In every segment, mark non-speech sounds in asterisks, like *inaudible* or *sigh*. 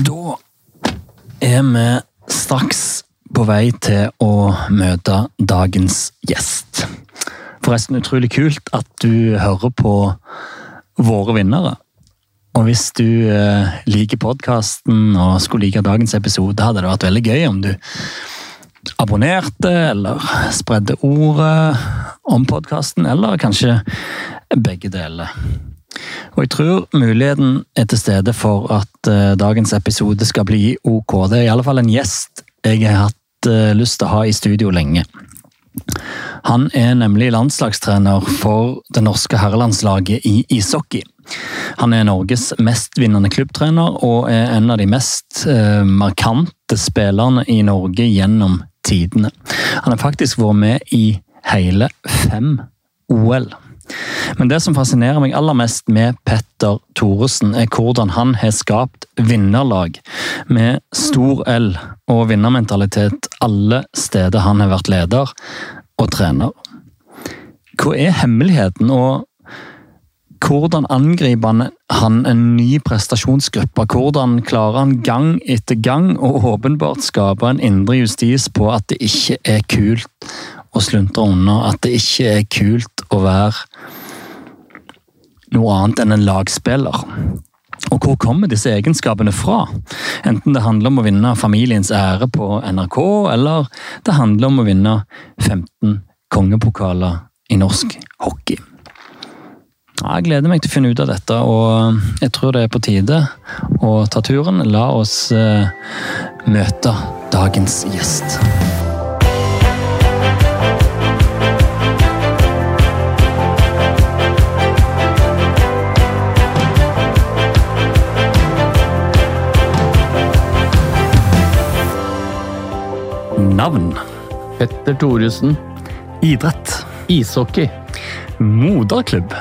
Da er vi straks på vei til å møte dagens gjest. Forresten utrolig kult at du hører på våre vinnere. Og hvis du eh, liker podkasten og skulle like dagens episode, hadde det vært veldig gøy om du abonnerte eller spredde ordet om podkasten, eller kanskje begge deler. Og jeg tror muligheten er til stede for at uh, dagens episode skal bli ok. Det er i alle fall en gjest jeg har hatt uh, lyst til å ha i studio lenge. Han er nemlig landslagstrener for det norske herrelandslaget i ishockey. Han er Norges mestvinnende klubbtrener og er en av de mest uh, markante spillerne i Norge gjennom tidene. Han har faktisk vært med i hele fem OL. Men det som fascinerer meg aller mest med Petter Thoresen, er hvordan han har skapt vinnerlag med stor L og vinnermentalitet alle steder han har vært leder og trener. Hva er hemmeligheten, og hvordan angriper han en ny prestasjonsgruppe? Hvordan klarer han gang etter gang å åpenbart skape en indre justis på at det ikke er kult å sluntre unna, at det ikke er kult å være noe annet enn en lagspiller. Og hvor kommer disse egenskapene fra? Enten det handler om å vinne familiens ære på NRK, eller det handler om å vinne 15 kongepokaler i norsk hockey. Jeg gleder meg til å finne ut av dette, og jeg tror det er på tide å ta turen. La oss eh, møte dagens gjest. Navn. Petter Thoresen. Idrett. Ishockey. Moderklubb.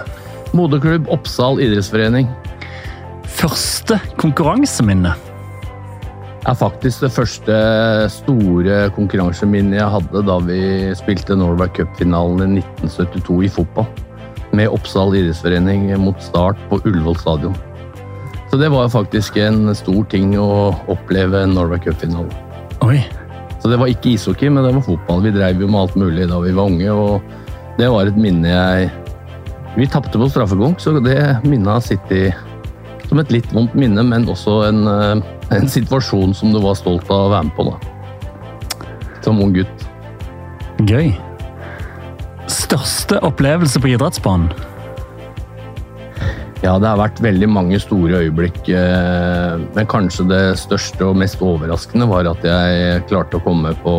Moderklubb Oppsal idrettsforening. Første konkurranseminne. Er faktisk det første store konkurranseminnet jeg hadde da vi spilte Norway Cup-finalen i 1972 i fotball. Med Oppsal idrettsforening mot start på Ullevål stadion. Så det var faktisk en stor ting å oppleve Norway Cup-finalen. Oi. Så det var ikke ishockey, men det var fotball. Vi drev jo med alt mulig da vi var unge, og det var et minne jeg Vi tapte på straffekonk, så det minnet har sittet som et litt vondt minne, men også en, eh, en situasjon som du var stolt av å være med på, da. Som ung gutt. Gøy. Største opplevelse på idrettsbanen? Ja, det har vært veldig mange store øyeblikk, eh, men kanskje det største og mest overraskende var at jeg klarte å komme på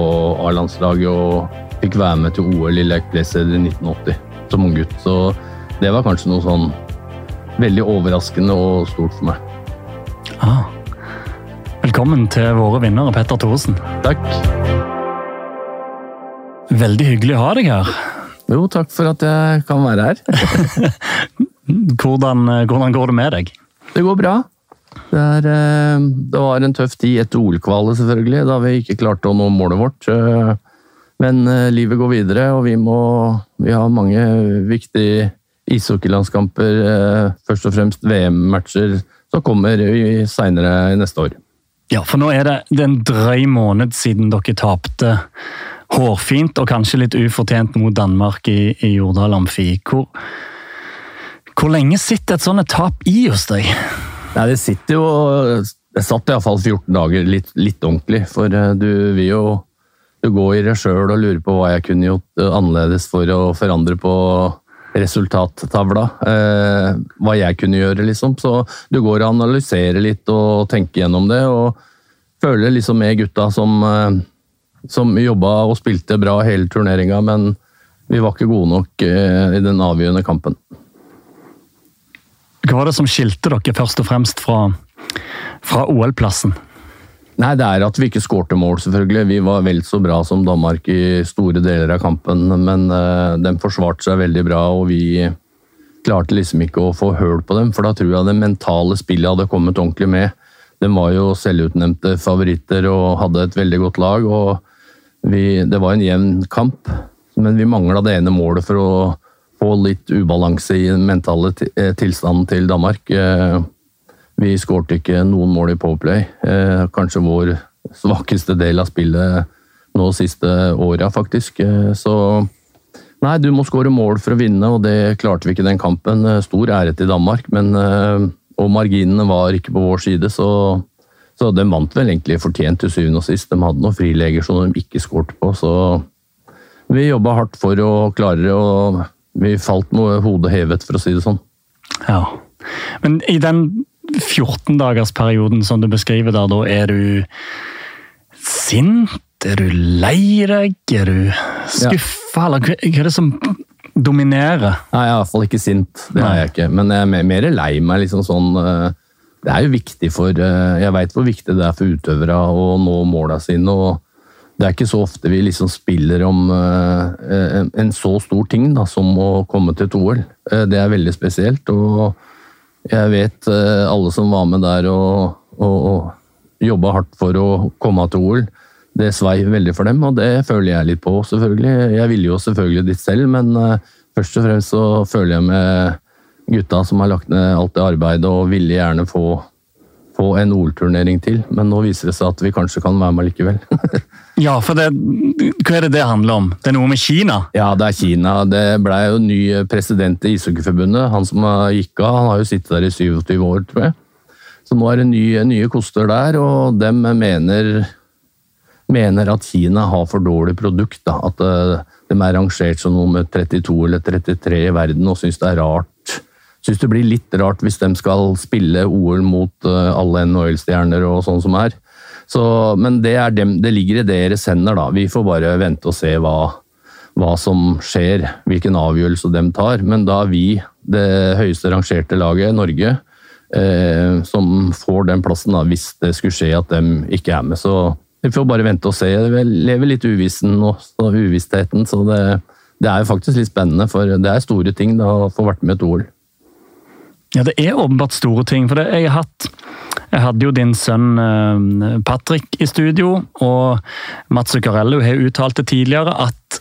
A-landslaget og fikk være med til OL i Lake Placid i 1980 som ung gutt. Så det var kanskje noe sånn veldig overraskende og stort for meg. Ah. Velkommen til våre vinnere, Petter Thoresen. Takk. Veldig hyggelig å ha deg her. Jo, takk for at jeg kan være her. *laughs* Hvordan, hvordan går det med deg? Det går bra. Det, er, eh, det var en tøff tid etter OL-kvalet, selvfølgelig, da vi ikke klarte å nå målet vårt. Eh, Men eh, livet går videre, og vi må Vi har mange viktige ishockeylandskamper, først og fremst VM-matcher, som kommer seinere neste år. Ja, for nå er det, det er en drøy måned siden dere tapte hårfint og kanskje litt ufortjent mot Danmark i, i Jordal Amfi. Hvor, hvor lenge sitter et sånt tap i hos deg? Nei, det sitter jo Det satt iallfall 14 dager litt, litt ordentlig, for eh, du vil jo du går i deg sjøl og lurer på hva jeg kunne gjort eh, annerledes for å forandre på resultattavla. Eh, hva jeg kunne gjøre, liksom. Så du går og analyserer litt og tenker gjennom det, og føler liksom med gutta som, eh, som jobba og spilte bra hele turneringa, men vi var ikke gode nok i den avgjørende kampen. Hva var det som skilte dere først og fremst fra, fra OL-plassen? Nei, det er at vi ikke skårte mål, selvfølgelig. Vi var vel så bra som Danmark i store deler av kampen, men uh, de forsvarte seg veldig bra, og vi klarte liksom ikke å få høl på dem, for da tror jeg det mentale spillet hadde kommet ordentlig med. De var jo selvutnevnte favoritter og hadde et veldig godt lag, og vi, det var en jevn kamp, men vi mangla det ene målet for å få litt ubalanse i den mentale tilstanden til Danmark. Uh, Vi skårte ikke noen mål i Powerplay. Eh, kanskje vår svakeste del av spillet nå siste åra, faktisk. Eh, så Nei, du må skåre mål for å vinne, og det klarte vi ikke den kampen. Eh, stor ære til Danmark, men, og marginene var ikke på vår side, så, så de vant vel egentlig fortjent til syvende og sist. De hadde noen frileger som de ikke skårte på, så vi jobba hardt for å klare og vi falt med hodet hevet, for å si det sånn. Ja, men i den 14-dagersperioden som du beskriver der, da er du sint? Er du lei deg? Er du skuffa? Ja. hva er det som dominerer? Nei, Jeg er iallfall ikke sint, det er jeg ikke. Men jeg er mer lei meg. liksom sånn... Eh, det er jo viktig for eh, Jeg veit hvor viktig det er for utøvere å nå måla sine. og Det er ikke så ofte vi liksom spiller om eh, en så stor ting da, som å komme til et OL. Det er veldig spesielt. og jeg vet eh, alle som var med der og, og, og jobba hardt for å komme til OL. Det svei veldig for dem, og det føler jeg litt på, selvfølgelig. Jeg ville jo selvfølgelig dit selv, men eh, først og fremst så føler jeg med gutta som har lagt ned alt det arbeidet og ville gjerne få, få en OL-turnering til. Men nå viser det seg at vi kanskje kan være med likevel. *laughs* Ja, for det, Hva er det det handler om? Det er noe med Kina? Ja, det er Kina. Det ble jo ny president i Ishockeyforbundet. Han som gikk av, han har jo sittet der i 27 år, tror jeg. Så nå er det nye, nye koster der, og dem mener, mener at Kina har for dårlig produkt. Da. At eh, de er rangert som nummer 32 eller 33 i verden og syns det er rart. Syns det blir litt rart hvis de skal spille OL mot eh, alle NHL-stjerner og sånn som er. Så, men det, dem, det, ligger i deres hender, da. Vi får bare vente og se hva, hva som skjer, hvilken avgjørelse de tar. Men da er vi det høyeste rangerte laget, Norge, eh, som får den plassen da, hvis det skulle skje at de ikke er med. Så vi får bare vente og se. Vi lever litt uvissen og uvissheten, så det, det, er jo faktisk litt spennende. For det er store ting da, å få vært med et OL. Ja, det er åpenbart store ting. For det, jeg, hatt, jeg hadde jo din sønn eh, Patrick i studio, og Mats Zuccarello har uttalt det tidligere at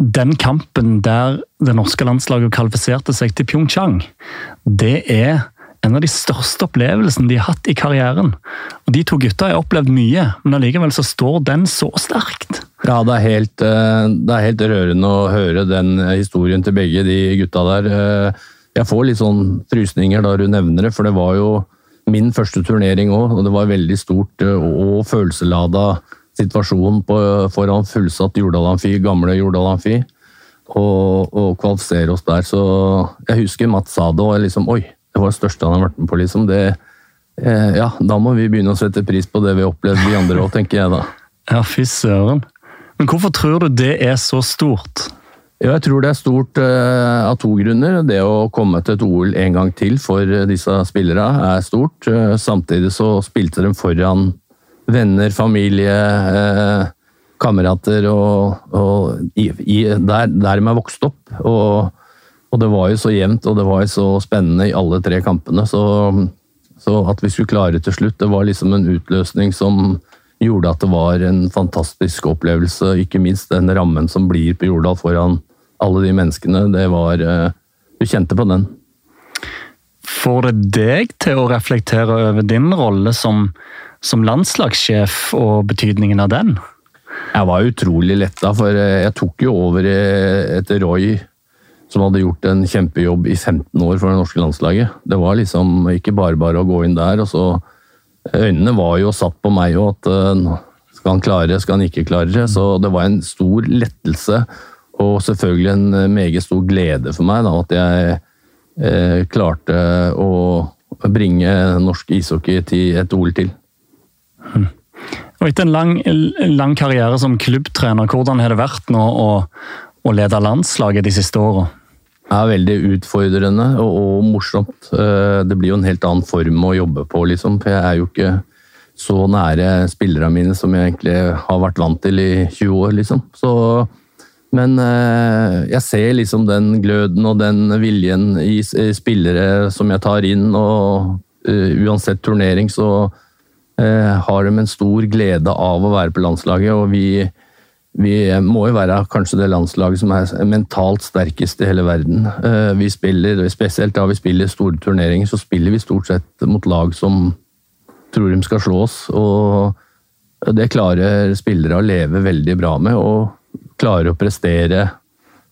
den kampen der det norske landslaget kvalifiserte seg til Pyeongchang, det er en av de største opplevelsene de har hatt i karrieren. Og De to gutta har opplevd mye, men allikevel så står den så sterkt. Ja, det er, helt, eh, det er helt rørende å høre den historien til begge de gutta der. Jeg får litt sånn frysninger da du nevner det, for det var jo min første turnering òg, og det var veldig stort eh, og følelseslada situasjon på, foran fullsatt Jordal Amfi, gamle Jordal Amfi, og, og kvalifisere oss der. Så jeg husker Mats sa det, og jeg liksom Oi, det var det største han har vært med på, liksom. Det, eh, ja, da må vi begynne å sette pris på det vi har opplevd, vi andre òg, tenker jeg da. *laughs* Ja, fy søren. Men hvorfor tror du det er så stort? Ja, jeg tror det er stort uh, av to grunner. Det å komme til et OL en gang til for uh, disse spillerne er stort. Uh, samtidig så spilte de foran venner, familie, kamerater og, og i, i, der, der de er vokst opp. Og, og, det var jo så jevnt og det var jo så spennende i alle tre kampene. Så, så at vi skulle klare til slutt, det var liksom en utløsning som gjorde at det var en fantastisk opplevelse. Ikke minst den rammen som blir på Jordal foran alle de menneskene, det var eh, Du kjente på den. Får det deg til å reflektere over din rolle som, som landslagssjef og betydningen av den? Jeg var utrolig letta, for eh, jeg tok jo over eh, etter Roy, som hadde gjort en kjempejobb i 15 år for det norske landslaget. Det var liksom ikke bare bare å gå inn der. og så Øynene var jo satt på meg òg, at skal han klare, skal han ikke klare det. Så det var en stor lettelse og selvfølgelig en eh, meget stor glede for meg da, at jeg eh, klarte å bringe norsk ishockey til et OL til. Hmm. Og Etter en lang, lang, karriere som klubbtrener, hvordan har det vært nå å, å lede landslaget de siste åra? er veldig utfordrende og, og, morsomt. Eh, det blir jo en helt annen form å jobbe på, liksom. For jeg er jo ikke så nære spillerne mine som jeg egentlig har vært vant til i 20 år, liksom. Så men eh, jeg ser liksom den gløden og den viljen i spillere som jeg tar inn, og eh, uansett turnering så eh, har de en stor glede av å være på landslaget. og vi vi må jo være kanskje det landslaget som er mentalt sterkest i hele verden. Vi spiller, Spesielt da vi spiller store turneringer, så spiller vi stort sett mot lag som tror de skal slå oss. og Det klarer spillere å leve veldig bra med, og klarer å prestere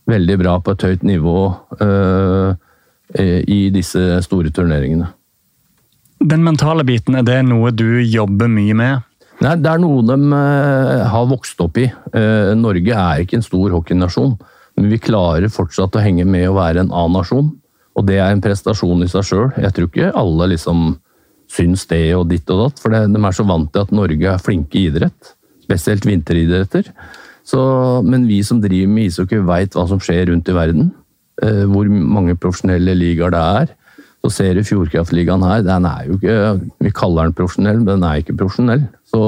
veldig bra på et høyt nivå uh, i disse store turneringene. Den mentale biten, er det noe du jobber mye med? Nei, Det er noe de uh, har vokst opp i. Uh, Norge er ikke en stor hockeynasjon, men vi klarer fortsatt å henge med å være en A-nasjon. Og det er en prestasjon i seg sjøl. Jeg tror ikke alle liksom syns det og ditt og datt, for de er så vant til at Norge er flinke i idrett. Spesielt vinteridretter. Så, men vi som driver med ishockey, veit hva som skjer rundt i verden. Eh, hvor mange profesjonelle ligaer det er. Så ser du Fjordkraftligaen her, den er jo ikke Vi kaller den profesjonell, men den er ikke profesjonell. Så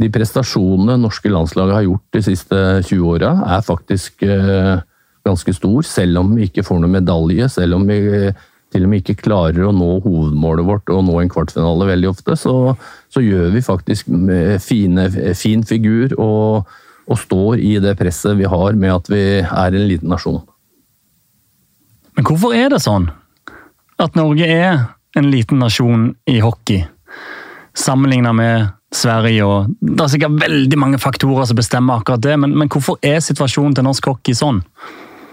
de prestasjonene norske landslaget har gjort de siste 20 åra, er faktisk eh, ganske stor. Selv om vi ikke får noen medalje, selv om vi til og med ikke klarer å nå hovedmålet vårt og nå en kvartfinale veldig ofte, så, så gjør vi faktisk fine, fin figur og, og står i det presset vi har med at vi er en liten nasjon. Men hvorfor er det sånn? at Norge er en liten nasjon i hockey, sammenlignet med Sverige. og Det er sikkert veldig mange faktorer som bestemmer akkurat det, men, men hvorfor er situasjonen til norsk hockey sånn?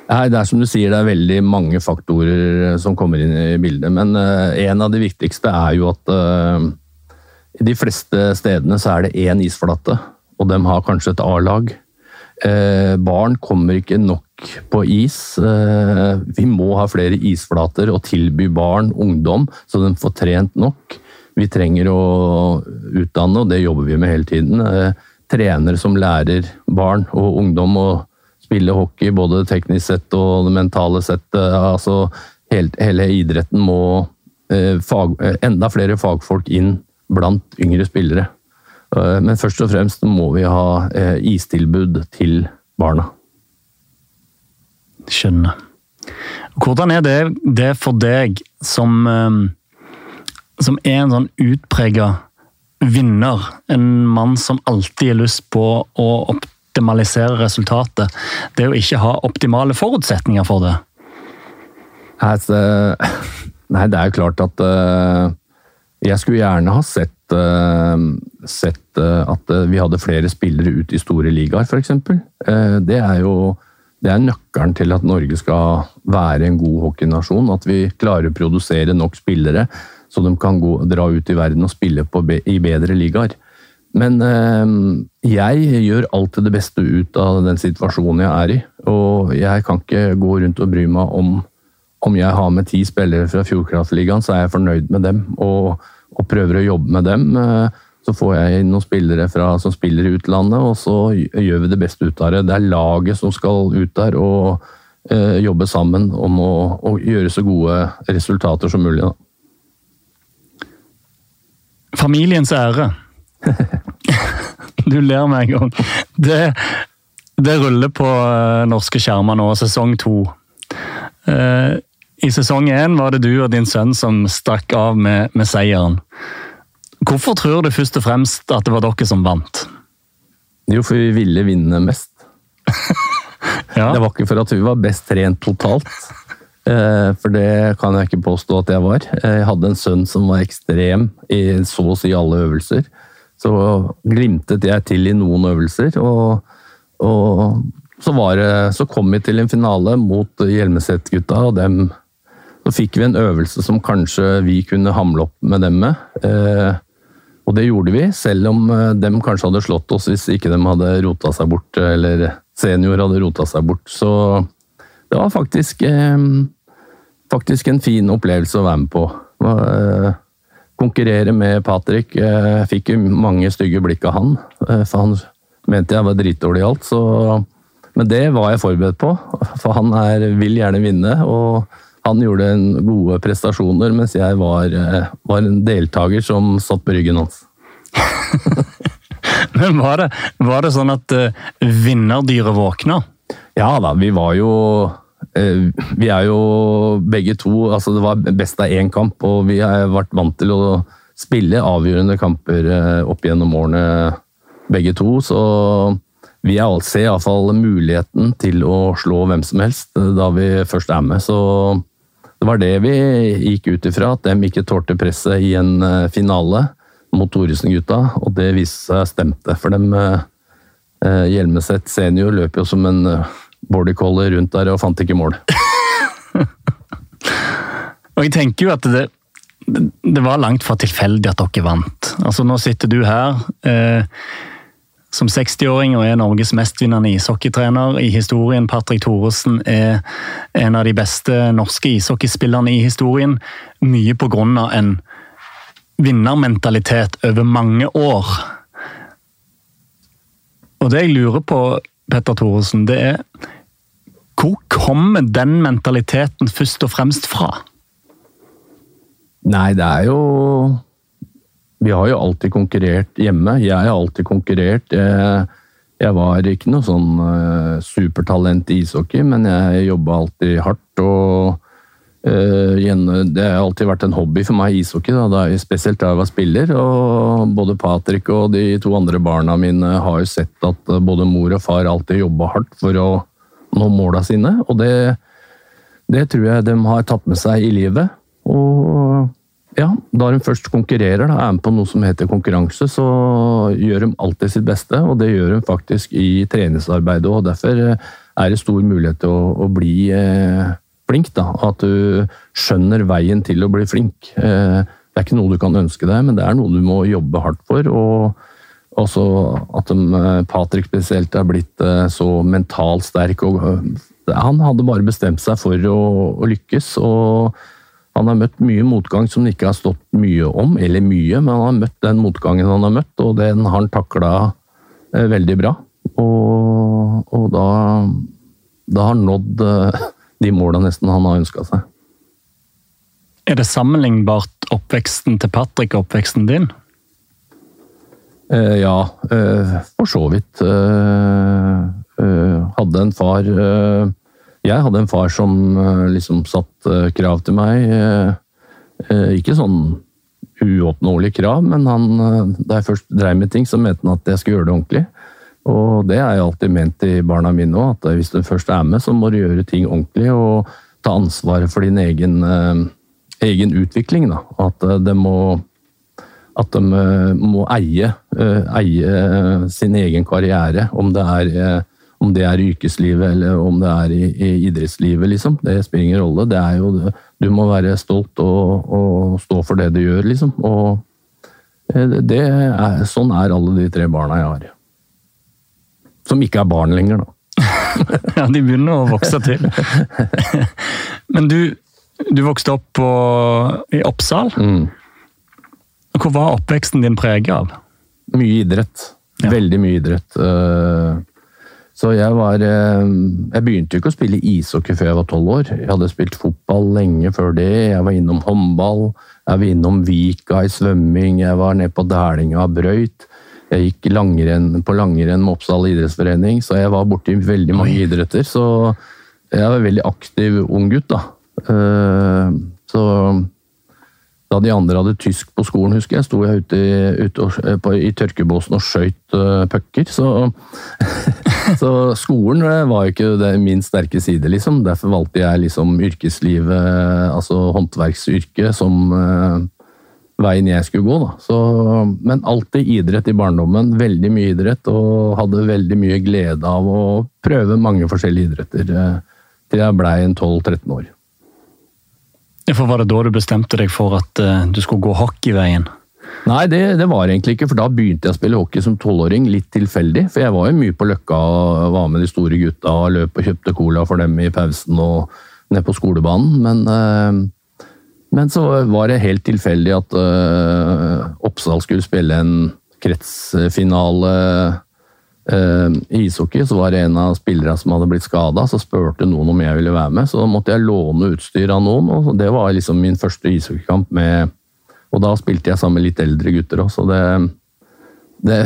Nei, det er som du sier, det er veldig mange faktorer som kommer inn i bildet. Men uh, en av de viktigste er jo at uh, i de fleste stedene så er det én isflate, og de har kanskje et A-lag. Eh, barn kommer ikke nok på is. Eh, vi må ha flere isflater og tilby barn, ungdom, så de får trent nok. Vi trenger å utdanne, og det jobber vi med hele tiden, eh, trenere som lærer barn og ungdom å spille hockey, både teknisk sett og det mentale sett. Eh, altså, hele, hele idretten må fag, enda flere fagfolk inn blant yngre spillere. Men først og fremst må vi ha istilbud til barna. Skjønner. Hvordan er det, det for deg som, ehm, som er en sånn utprega vinner? En mann som alltid har lyst på å optimalisere resultatet. Det å ikke ha optimale forutsetninger for det? Nei, *laughs* det er jo klart at jeg skulle gjerne ha sett, uh, sett uh, at vi hadde flere spillere ut i store ligaer, f.eks. det er jo det er nøkkelen til at Norge skal være en god hockeynasjon. At vi klarer å produsere nok spillere så de kan gå, dra ut i verden og spille på, i bedre ligaer. Men øh, jeg gjør alltid det beste ut av den situasjonen jeg er i. Og jeg kan ikke gå rundt og bry meg om om jeg har med ti spillere fra Fjordkraftligaen, så er jeg fornøyd med dem og, og prøver å jobbe med dem. Øh, så får jeg inn noen spillere fra, som spiller i utlandet, og så gjør vi det beste ut av det. Det er laget som skal ut der og eh, jobbe sammen om å, å, gjøre så gode resultater som mulig. Da. Familiens ære. *laughs* du ler med en gang. Det, det ruller på uh, norske skjermer nå, sesong to. Uh, I sesong én var det du og din sønn som stakk av med, med seieren. Hvorfor tror du først og fremst at det var dere som vant? Jo, for vi ville vinne mest. *laughs* ja. Det var ikke for at vi var best trent totalt. Eh, for det kan jeg ikke påstå at jeg var. Jeg hadde en sønn som var ekstrem i så å si alle øvelser. Så glimtet jeg til i noen øvelser, og, og så, det, så, kom vi til en finale mot Hjelmeset-gutta, og dem Så fikk vi en øvelse som kanskje vi kunne hamle opp med dem med. Eh, og det gjorde vi, selv om dem kanskje hadde slått oss hvis ikke de hadde rota seg bort, eller senior hadde rota seg bort. Så det var faktisk, eh, faktisk en fin opplevelse å være med på. Eh, konkurrere med Patrick. Jeg fikk jo mange stygge blikk av han, for han mente jeg var dritdårlig i alt. Så, men det var jeg forberedt på, for han er, vil gjerne vinne. og han gjorde gode prestasjoner, mens jeg var, eh, var en deltaker som satt på ryggen hans. *laughs* Men var det, var det, sånn at uh, vinnerdyret våkna? Ja da, vi var jo uh, Vi er jo begge to altså Det var best av én kamp, og vi har vært vant til å spille avgjørende kamper uh, opp gjennom årene, begge to. Så vi ser iallfall muligheten til å slå hvem som helst da vi først er med. Så det var det vi gikk ut ifra, at de ikke tålte presset i en finale mot Thoresen-gutta, og det viste seg stemte. For dem eh, Hjelmeset senior løp jo som en border collie rundt der og fant ikke mål. *laughs* og jeg tenker jo at det, det var langt fra tilfeldig at dere vant. Altså Nå sitter du her eh, som 60-åring og er Norges mestvinnende ishockeytrener i historien. Patrick Thoresen er en av de beste norske ishockeyspillerne i historien. Mye på grunn av en vinnermentalitet over mange år. Og det jeg lurer på, Petter Thoresen, det er hvor kommer den mentaliteten først og fremst fra? Nei, det er jo Vi har jo alltid konkurrert hjemme. Jeg har alltid konkurrert. Jeg, jeg var ikke noe sånn uh, supertalent i ishockey, men jeg jobba alltid hardt. og uh, Det har alltid vært en hobby for meg, ishockey, da, spesielt da jeg var spiller. og Både Patrick og de to andre barna mine har jo sett at både mor og far alltid jobba hardt for å nå måla sine. Og det, det tror jeg de har tatt med seg i livet. Og ja, da de først konkurrerer, da, er med på noe som heter konkurranse, så gjør de alltid sitt beste, og det gjør de faktisk i treningsarbeidet. og Derfor er det stor mulighet til å, å bli eh, flink. da, At du skjønner veien til å bli flink. Eh, det er ikke noe du kan ønske deg, men det er noe du må jobbe hardt for. og også at de, eh, Patrick spesielt er blitt eh, så mentalt sterk. og Han hadde bare bestemt seg for å, å lykkes. og han har møtt mye motgang som det ikke har stått mye om, eller mye, men han har møtt den motgangen han har møtt, og den har han takla eh, veldig bra. Og, og da, da, har han nådd eh, de måla nesten han har ønska seg. Er det sammenlignbart oppveksten til Patrick og oppveksten din? Eh, ja, eh, for så vidt. Eh, hadde en far jeg hadde en far som eh, liksom satt eh, krav til meg. Eh, ikke sånn uoppnåelige krav, men han, da jeg først dreiv med ting, så mente han at jeg skulle gjøre det ordentlig. Og det har jeg alltid ment i barna mine òg, at hvis du først er med, så må du gjøre ting ordentlig og ta ansvaret for din egen, egen utvikling. Da. At de må, at de må eie, eie sin egen karriere, om det er om det er i yrkeslivet eller om det er i, i idrettslivet, liksom. Det spiller ingen rolle. Det er jo, du må være stolt og, og stå for det du gjør, liksom. Og eh, det er, sånn er alle de tre barna jeg har. Som ikke er barn lenger, da. *laughs* ja, de begynner å vokse til. *laughs* Men du, du vokste opp på, i Oppsal. Mm. Hvor var oppveksten din preget av? Mye idrett. Ja. Veldig mye idrett. Uh, så jeg var eh, Jeg begynte jo ikke å spille ishockey før jeg var tolv år. Jeg hadde spilt fotball lenge før det. Jeg var innom håndball. Jeg var innom Vika i svømming. Jeg var nede på Dælinga brøyt. Jeg gikk langrenn, på langrenn med Oppsal idrettsforening, så jeg var borti veldig mange idretter. Så jeg var en veldig aktiv ung gutt, da. Eh, så da de andre hadde tysk på skolen, husker jeg, sto jeg ute, ute og, på, i tørkebåsen og skøyt uh, pucker. Så, *laughs* så, skolen var var ikke det min sterke side, liksom. Derfor valgte jeg liksom yrkeslivet, altså håndverksyrket, som uh, veien jeg skulle gå. Da. Så, men alltid idrett i barndommen. Veldig mye idrett, og hadde veldig mye glede av å prøve mange forskjellige idretter til jeg blei 12-13 år. For Var det da du bestemte deg for at uh, du skulle gå hockeyveien? Nei, det, det, var egentlig ikke, for da begynte jeg å spille hockey som tolvåring, litt tilfeldig. For jeg var jo mye på Løkka og var med de store gutta og løp og kjøpte cola for dem i pausen og ned på skolebanen. Men, uh, men så var det helt tilfeldig at uh, Oppsal skulle spille en kretsfinale I ishockey så var det en av spillerne som hadde blitt skada, så spurte noen om jeg ville være med. Så da måtte jeg låne utstyr av noen, og det var liksom min første ishockeykamp med Og da spilte jeg sammen med litt eldre gutter òg, så det, det,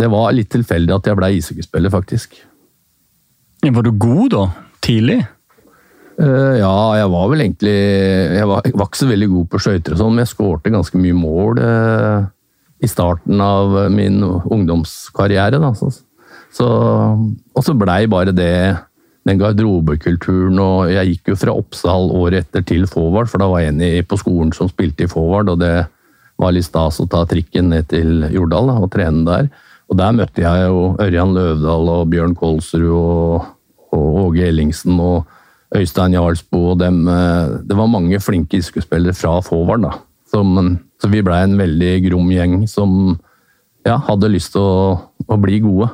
det, var litt tilfeldig at jeg ble ishockeyspiller, faktisk. Var du god da? Tidlig? Uh, ja, jeg var vel egentlig Jeg var, jeg var ikke så veldig god på skøyter og sånn, men jeg skårte ganske mye mål uh, i starten av min ungdomskarriere. da, så og så blei bare det den garderobekulturen, og jeg gikk jo fra Oppsal året etter til forward, for da var jeg en på skolen som spilte i forward, og det var litt stas å ta trikken ned til Jordal da, og trene der. Og der møtte jeg jo Ørjan Løvdahl og Bjørn Kolsrud og, og Åge Ellingsen og Øystein Jarlsbo og dem. eh, Det var mange flinke skuespillere fra forward, da. Som, så vi blei en veldig grom gjeng som ja, hadde lyst til å, å bli gode.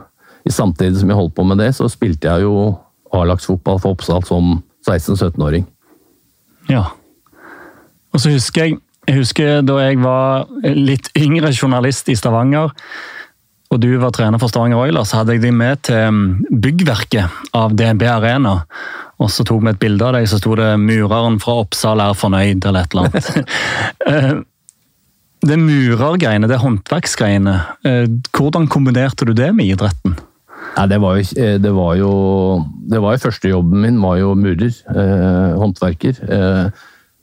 I Samtidig som jeg holdt på med det, så spilte jeg jo A-lagsfotball for Oppsal som 16-17-åring. Ja. Og så husker jeg, jeg husker da jeg var litt yngre journalist i Stavanger, og du var trener for Stavanger Oilers, så hadde jeg deg med til mm, byggverket av DNB Arena. Og så tok vi et bilde av deg, så sto det 'Mureren fra Oppsal er fornøyd', eller et eller annet. *laughs* Eh, det murergreiene, det håndverksgreiene, eh, hvordan kombinerte du det med idretten? Nei, det var jo, eh, det var jo, det var jo første min, var jo murer. Eh, håndverker. Eh,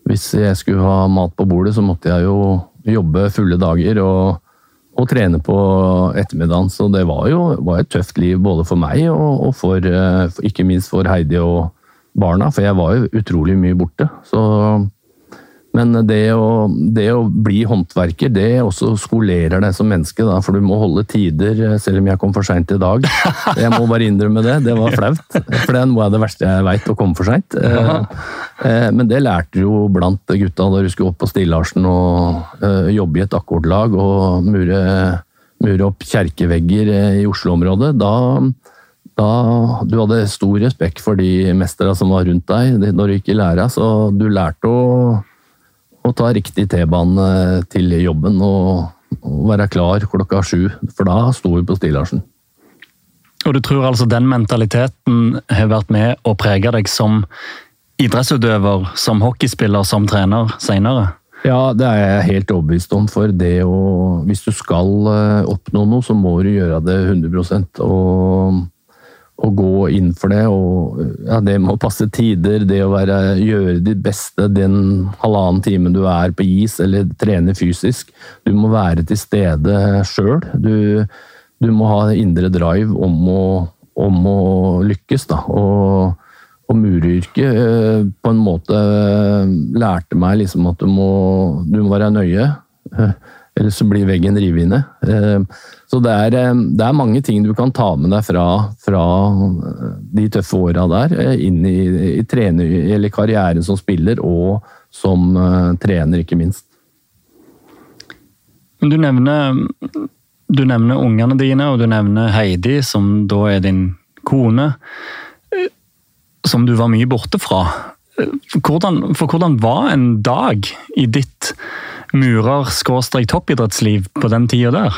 hvis jeg skulle ha mat på bordet, så måtte jeg jo jobbe fulle dager og, og trene på ettermiddagen. Så det var jo var et tøft liv både for meg og, og for, eh, ikke minst for Heidi og barna, for jeg var jo utrolig mye borte. Så men det å, det å, bli håndverker, det også skolerer deg som menneske. Da, for du må holde tider, selv om jeg kom for seint i dag. *laughs* Jeg må bare innrømme det. Det var flaut. For det er noe av det verste jeg veit, å komme for seint. Men det lærte du jo blant gutta da du skulle opp på Stillarsen og jobbe i et akkordlag og mure, mure opp kjerkevegger i Oslo-området. Da da du hadde stor respekt for de mestere som var rundt deg når du gikk i læra, så du lærte å å ta riktig T-bane til jobben og, og, være klar klokka sju, for da sto vi på Stilarsen. Og du tror altså den mentaliteten har vært med å prege deg som idrettsutøver, som hockeyspiller, som trener senere? Ja, det er jeg helt overbevist om. For det å Hvis du skal oppnå noe, så må du gjøre det 100 og å gå inn for det. og ja, Det med å passe tider, det å være, gjøre ditt beste den halvannen timen du er på is eller trene fysisk. Du må være til stede sjøl. Du, du, må ha indre drive om å, om å lykkes. Da. Og, og mureryrket på en måte lærte meg liksom at du må, du må være nøye. Eller så blir veggen revet inne. Så det er, det er, mange ting du kan ta med deg fra, fra de tøffe åra der, inn i, i trener, karrieren som spiller og som trener, ikke minst. Du nevner, du nevner ungene dine, og du nevner Heidi, som da er din kone. Som du var mye borte fra. Hvordan, for hvordan var en dag i ditt murer-toppidrettsliv på den tida der?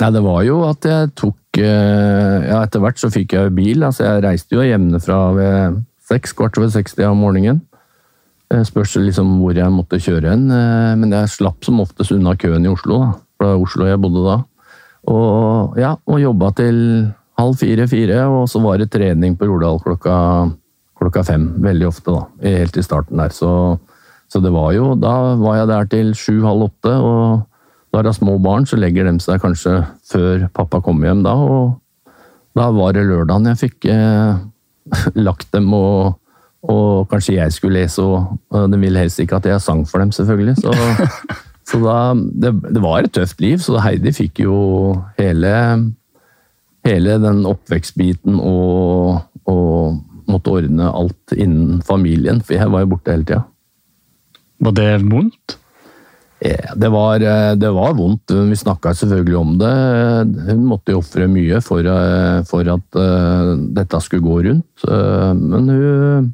Nei, det var jo at jeg tok Ja, etter hvert så fikk jeg jo bil. altså Jeg reiste jo hjemmefra ved seks, kvart over 60 om morgenen. Spørs liksom hvor jeg måtte kjøre hen, men jeg slapp som oftest unna køen i Oslo. da, For det var Oslo jeg bodde da. Og ja, og jobba til halv fire-fire, og så var det trening på Jordal klokka, klokka fem. Veldig ofte, da. Helt i starten der. Så, så det var jo Da var jeg der til sju-halv åtte. og da det er små barn, så legger de seg kanskje før pappa kommer hjem da, og da var det lørdagen jeg fikk eh, *laughs* lagt dem, og, og, kanskje jeg skulle lese, og de ville helst ikke at jeg sang for dem, selvfølgelig. Så, *laughs* så da det, det, var et tøft liv, så Heidi fikk jo hele, hele den oppvekstbiten og, og måtte ordne alt innen familien, for jeg var jo borte hele tida. Var det vondt? Det var, det var, vondt. Vi snakka selvfølgelig om det. Hun måtte jo ofre mye for, for, at uh, dette skulle gå rundt. Men hun, hun,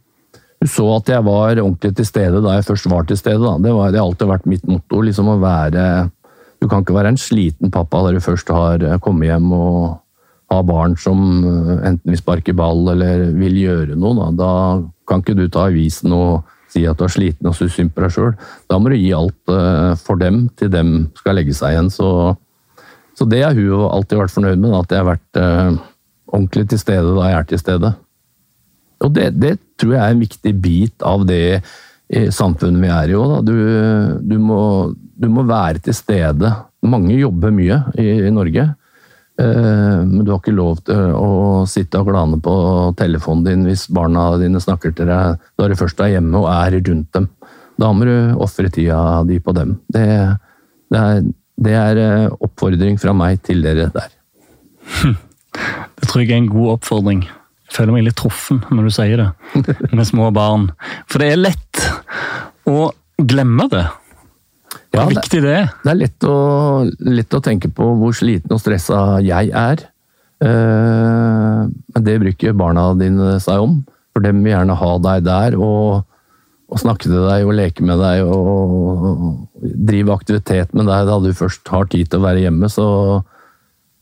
så at jeg var ordentlig til stede da jeg først var til stede. Da. Det, var, det har alltid vært mitt motto. liksom å være Du kan ikke være en sliten pappa der du først har kommet hjem og har barn som enten vil sparke ball eller vil gjøre noe. Da, da kan ikke du ta avisen og si at du er sliten og syns synd på deg sjøl. Da må du gi alt for dem til dem skal legge seg igjen. Så, så det har hun alltid vært fornøyd med, at jeg har vært uh, ordentlig til stede da jeg er til stede. Og det, det tror jeg er en viktig bit av det samfunnet vi er i òg. Du, du, du må være til stede. Mange jobber mye i, i Norge. Eh, men du har ikke lov til å sitte og glane på telefonen din hvis barna dine snakker til deg når du først er hjemme og er rundt dem. Da må du ofre tida di på dem. Det, det, er, det er eh, oppfordring fra meg til dere der. Det tror jeg er en god oppfordring. Jeg føler meg litt truffen når du sier det, *laughs* med små barn. For det er lett å glemme det. Ja, det- viktig det er. Det er lett å, lett å tenke på hvor sliten og stressa jeg er. Eh, Men det bryr ikke barna dine seg om, for dem vil gjerne ha deg der og, og snakke til deg og leke med deg og drive aktivitet med deg da du først har tid til å være hjemme. Så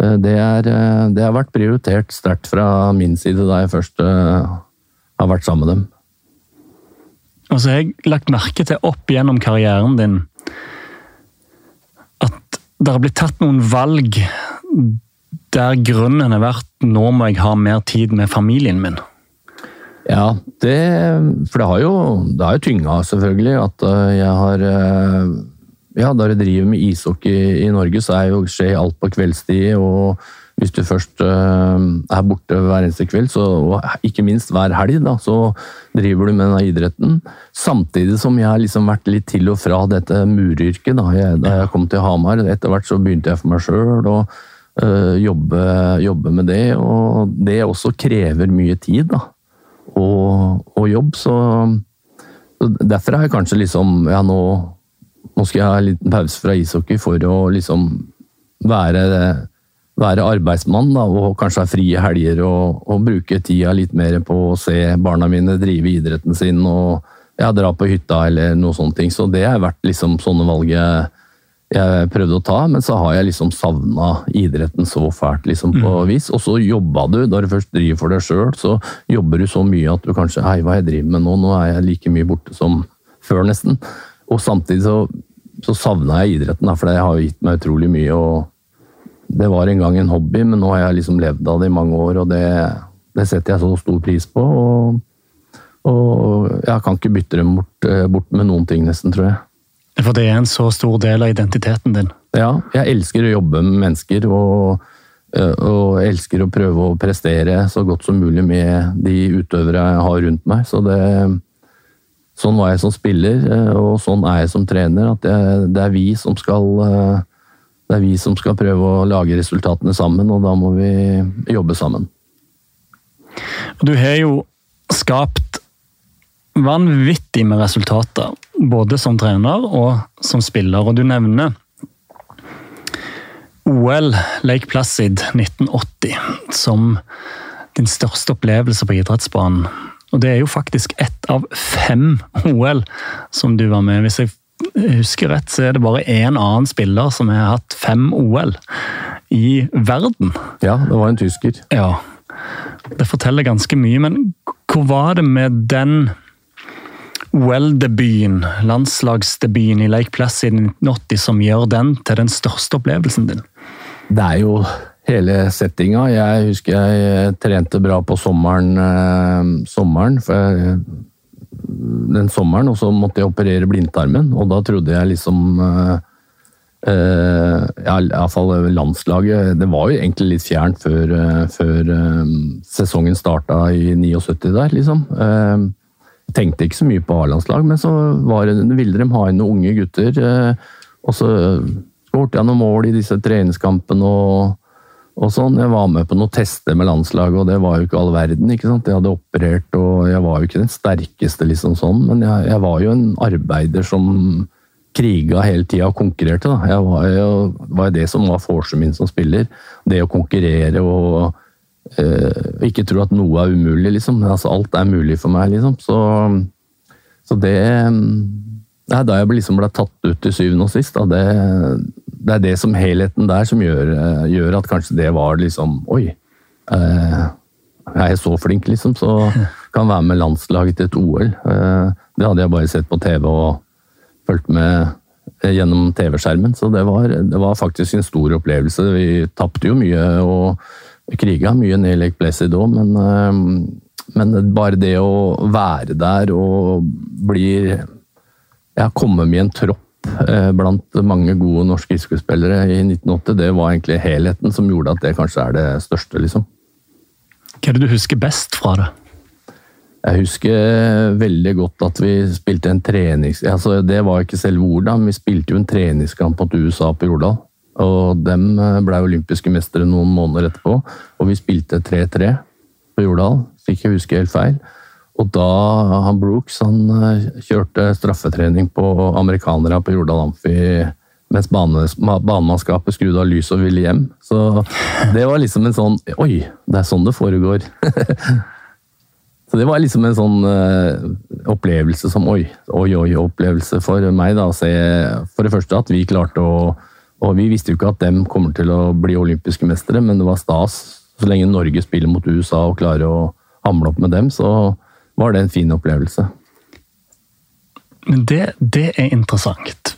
eh, det, er, eh, det har vært prioritert sterkt fra min side da jeg først eh, har vært sammen med dem. Og så har jeg lagt merke til opp gjennom karrieren din det har blitt tatt noen valg der grunnen har vært nå må jeg ha mer tid med familien min. Ja, det, for det har jo, jo tynga selvfølgelig at øh, jeg har øh, Ja, da jeg driver med ishockey i Norge, så er jo skjer alt på kveldstid. Og hvis du først øh, er borte hver eneste kveld, så, og ikke minst hver helg, da, så driver du med denne idretten. Samtidig som jeg har liksom vært litt til og fra dette muryrket. Da jeg, da jeg kom til Hamar. Etter hvert så begynte jeg for meg sjøl å øh, jobbe, jobbe med det. Og det også krever mye tid. da og, og jobb, så, så Derfor har jeg kanskje liksom Ja, nå, nå skal jeg ha en liten pause fra ishockey for å liksom være, være arbeidsmann da, og kanskje ha frie helger og, og bruke tida litt mer på å se barna mine drive idretten sin og ja, dra på hytta eller noe ting. Så det har vært liksom sånne valg jeg, jeg prøvde å ta, men så har jeg liksom savna idretten så fælt liksom på vis. Og så jobba du, da du først driver for deg sjøl, så jobber du så mye at du kanskje Hei, hva jeg driver med nå? Nå er jeg like mye borte som før, nesten. Og samtidig så, så savna jeg idretten, da, for det har gitt meg utrolig mye. og Det var en gang en hobby, men nå har jeg liksom levd av det i mange år, og det, det setter jeg så stor pris på. og og jeg kan ikke bytte dem bort, eh, bort med noen ting, nesten, tror jeg. For det er en så stor del av identiteten din. Ja, jeg elsker å jobbe med mennesker, og, øh, og jeg elsker å prøve å prestere så godt som mulig med de utøvere jeg har rundt meg. Så det, sånn var jeg som spiller, øh, og sånn er jeg som trener. At det, det, er vi som skal, det er vi som skal prøve å lage resultatene sammen, og da må vi jobbe sammen. Du har jo skapt vanvittig med resultater, både som trener og som spiller. Og du nevner OL Lake Placid 1980 som din største opplevelse på idrettsbanen. Og det er jo faktisk ett av fem OL som du var med. Hvis jeg husker rett, så er det bare én annen spiller som har hatt fem OL i verden. Ja, det var en tysker. Ja, det forteller ganske mye, men hvor var det med den OL-debuten, landslagsdebuten i Lake Placid i 1980, som gjør den til den største opplevelsen din? Det er jo hele settinga. Jeg husker jeg trente bra på sommeren, eh, sommeren for jeg, den sommeren, og så måtte jeg operere blindtarmen, og da trodde jeg liksom eh, eh, ja, Iallfall landslaget Det var jo egentlig litt fjernt før, eh, før eh, sesongen starta i 79 der, liksom. Eh, tenkte ikke så mye på A-landslag, men så det, ville de ha inn noen unge gutter. eh, og så skåret jeg noen mål i disse treningskampene og, og sånn. Jeg var med på noen tester med landslaget, og det var jo ikke all verden. ikke sant? Jeg hadde operert, og jeg var jo ikke den sterkeste, liksom sånn, men jeg, jeg var jo en arbeider som kriga hele tida og konkurrerte. da. Jeg var jo var det som var forsen min som spiller. Det å konkurrere og eh, ikke tro at noe er umulig, liksom. Altså, alt er mulig for meg, liksom. Så, så det det er da jeg liksom ble tatt ut til syvende og sist. Da. Det, det er det som helheten der som gjør, eh, gjør at kanskje det var liksom Oi, eh, jeg er så flink, liksom, så *laughs* kan være med landslaget til et OL. Eh, det hadde jeg bare sett på TV og fulgt med eh, gjennom TV-skjermen, så det var, det var faktisk en stor opplevelse. Vi tapte jo mye og kriga mye ned Lake Placid òg, men, eh, men bare det å være der og bli ja, kommet med i en tropp eh, blant mange gode norske ishockeyspillere i 1980, det var egentlig helheten som gjorde at det kanskje er det største, liksom. Hva er det du husker best fra det? Jeg husker veldig godt at vi spilte en trenings... Altså, det var ikke selve ordet, men vi spilte jo en treningskamp mot USA på Jordal. Og dem eh, ble olympiske mestere noen måneder etterpå. Og vi spilte 3-3 på Jordal, så ikke jeg husker helt feil. Og da han Brooks han eh, kjørte straffetrening på amerikanere på Jordal Amfi mens banemannskapet skrudde av lyset og ville hjem. Så det var liksom en sånn Oi, det er sånn det foregår. *laughs* Så det var liksom en sånn uh, opplevelse som oi, oi, oi, opplevelse for meg. da, å se For det første at vi klarte å Og vi visste jo ikke at dem kommer til å bli olympiske mestere, men det var stas. Så lenge Norge spiller mot USA og klarer å hamle opp med dem, så var det en fin opplevelse. Men det, det er interessant.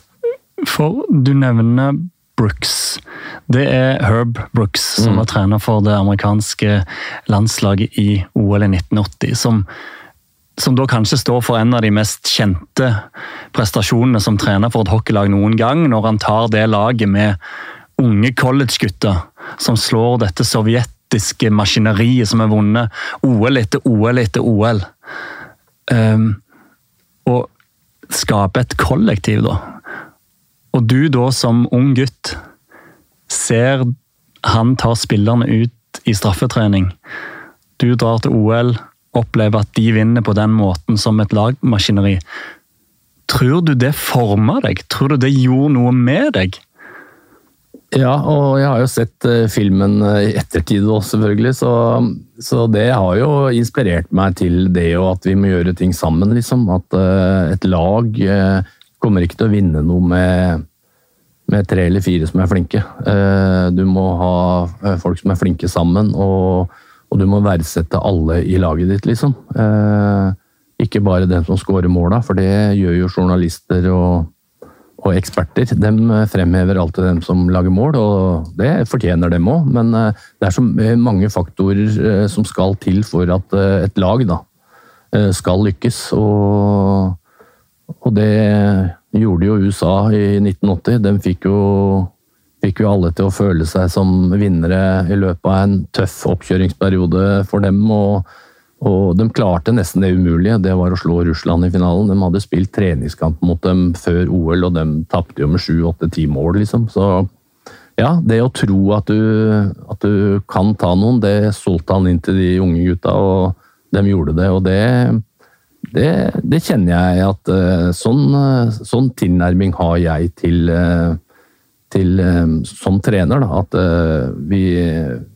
For du nevner Brooks. Det er Herb Brooks, som mm. var trener for det amerikanske landslaget i OL i 1980. Som, som, da kanskje står for en av de mest kjente prestasjonene som trener for et hockeylag noen gang, når han tar det laget med unge collegegutter som slår dette sovjetiske maskineriet som har vunnet OL etter OL etter OL. Um, og skape et kollektiv, da og du da som ung gutt ser han tar spillerne ut i straffetrening. Du drar til OL, opplever at de vinner på den måten som et lagmaskineri. Tror du det forma deg? Tror du det gjorde noe med deg? Ja, og jeg har jo sett uh, filmen uh, i ettertid òg, selvfølgelig. Så, så, det har jo inspirert meg til det og at vi må gjøre ting sammen, liksom. At uh, et lag kommer ikke til å vinne noe med, med tre eller fire som er flinke. Uh, du må ha eh, folk som er flinke sammen, og, og, du må verdsette alle i laget ditt, liksom. Eh, ikke bare den som scorer måla, for det gjør jo journalister og, og eksperter. De fremhever alltid dem som lager mål, og det fortjener dem òg. Men det er så mange faktorer som skal til for at et lag da, skal lykkes. og og det gjorde jo USA i 1980. De fikk jo, fikk jo alle til å føle seg som vinnere i løpet av en tøff oppkjøringsperiode for dem. og og de klarte nesten det umulige, det var å slå Russland i finalen. De hadde spilt treningskamp mot dem før OL, og de tapte jo med sju, åtte, ti mål, liksom. Så ja, det å tro at du, at du kan ta noen, det solgte han inn til de unge gutta, og de gjorde det. Og det, det, det, kjenner jeg at uh, sånn, uh, sånn, tilnærming har jeg til, uh, til som trener. Da, at vi,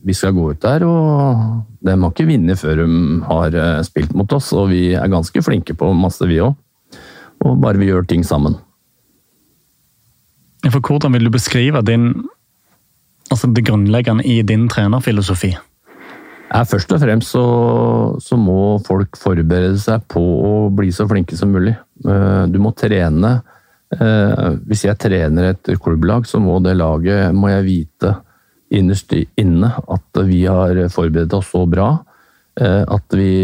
vi, skal gå ut der, og de har ikke vunnet før de har spilt mot oss. Og vi er ganske flinke på masse, vi òg. Og bare vi gjør ting sammen. For hvordan vil du beskrive din, altså det grunnleggende i din trenerfilosofi? Ja, først og fremst så, så, må folk forberede seg på å bli så flinke som mulig. Eh, du må trene. Eh, hvis jeg trener et klubblag, så må det laget må jeg vite innerst inne at vi har forberedt oss så bra eh, at vi,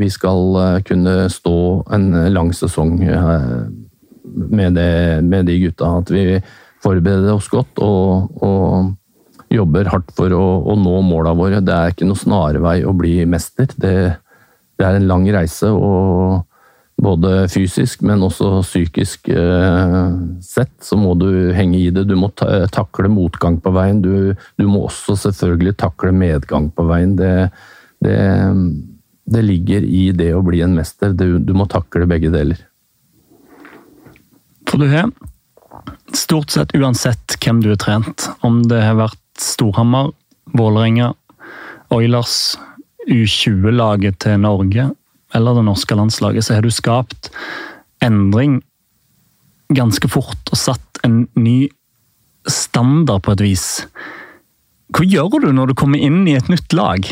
vi skal kunne stå en lang sesong med, det, med de gutta. At vi forbereder oss godt og, og jobber hardt for å, å nå måla våre. Det er ikke noe snarvei å bli mester. Det, det er en lang reise, og både fysisk, men også psykisk eh, sett, så må du henge i det. Du må ta, takle motgang på veien. Du, du, må også selvfølgelig takle medgang på veien. Det, det, det, ligger i det å bli en mester. Du, du må takle begge deler. For du har, stort sett uansett hvem du har trent, om det har vært Storhamar, Vålerenga, Oilers, U20-laget til Norge eller det norske landslaget, så har du skapt endring ganske fort og satt en ny standard på et vis. Hva gjør du når du kommer inn i et nytt lag?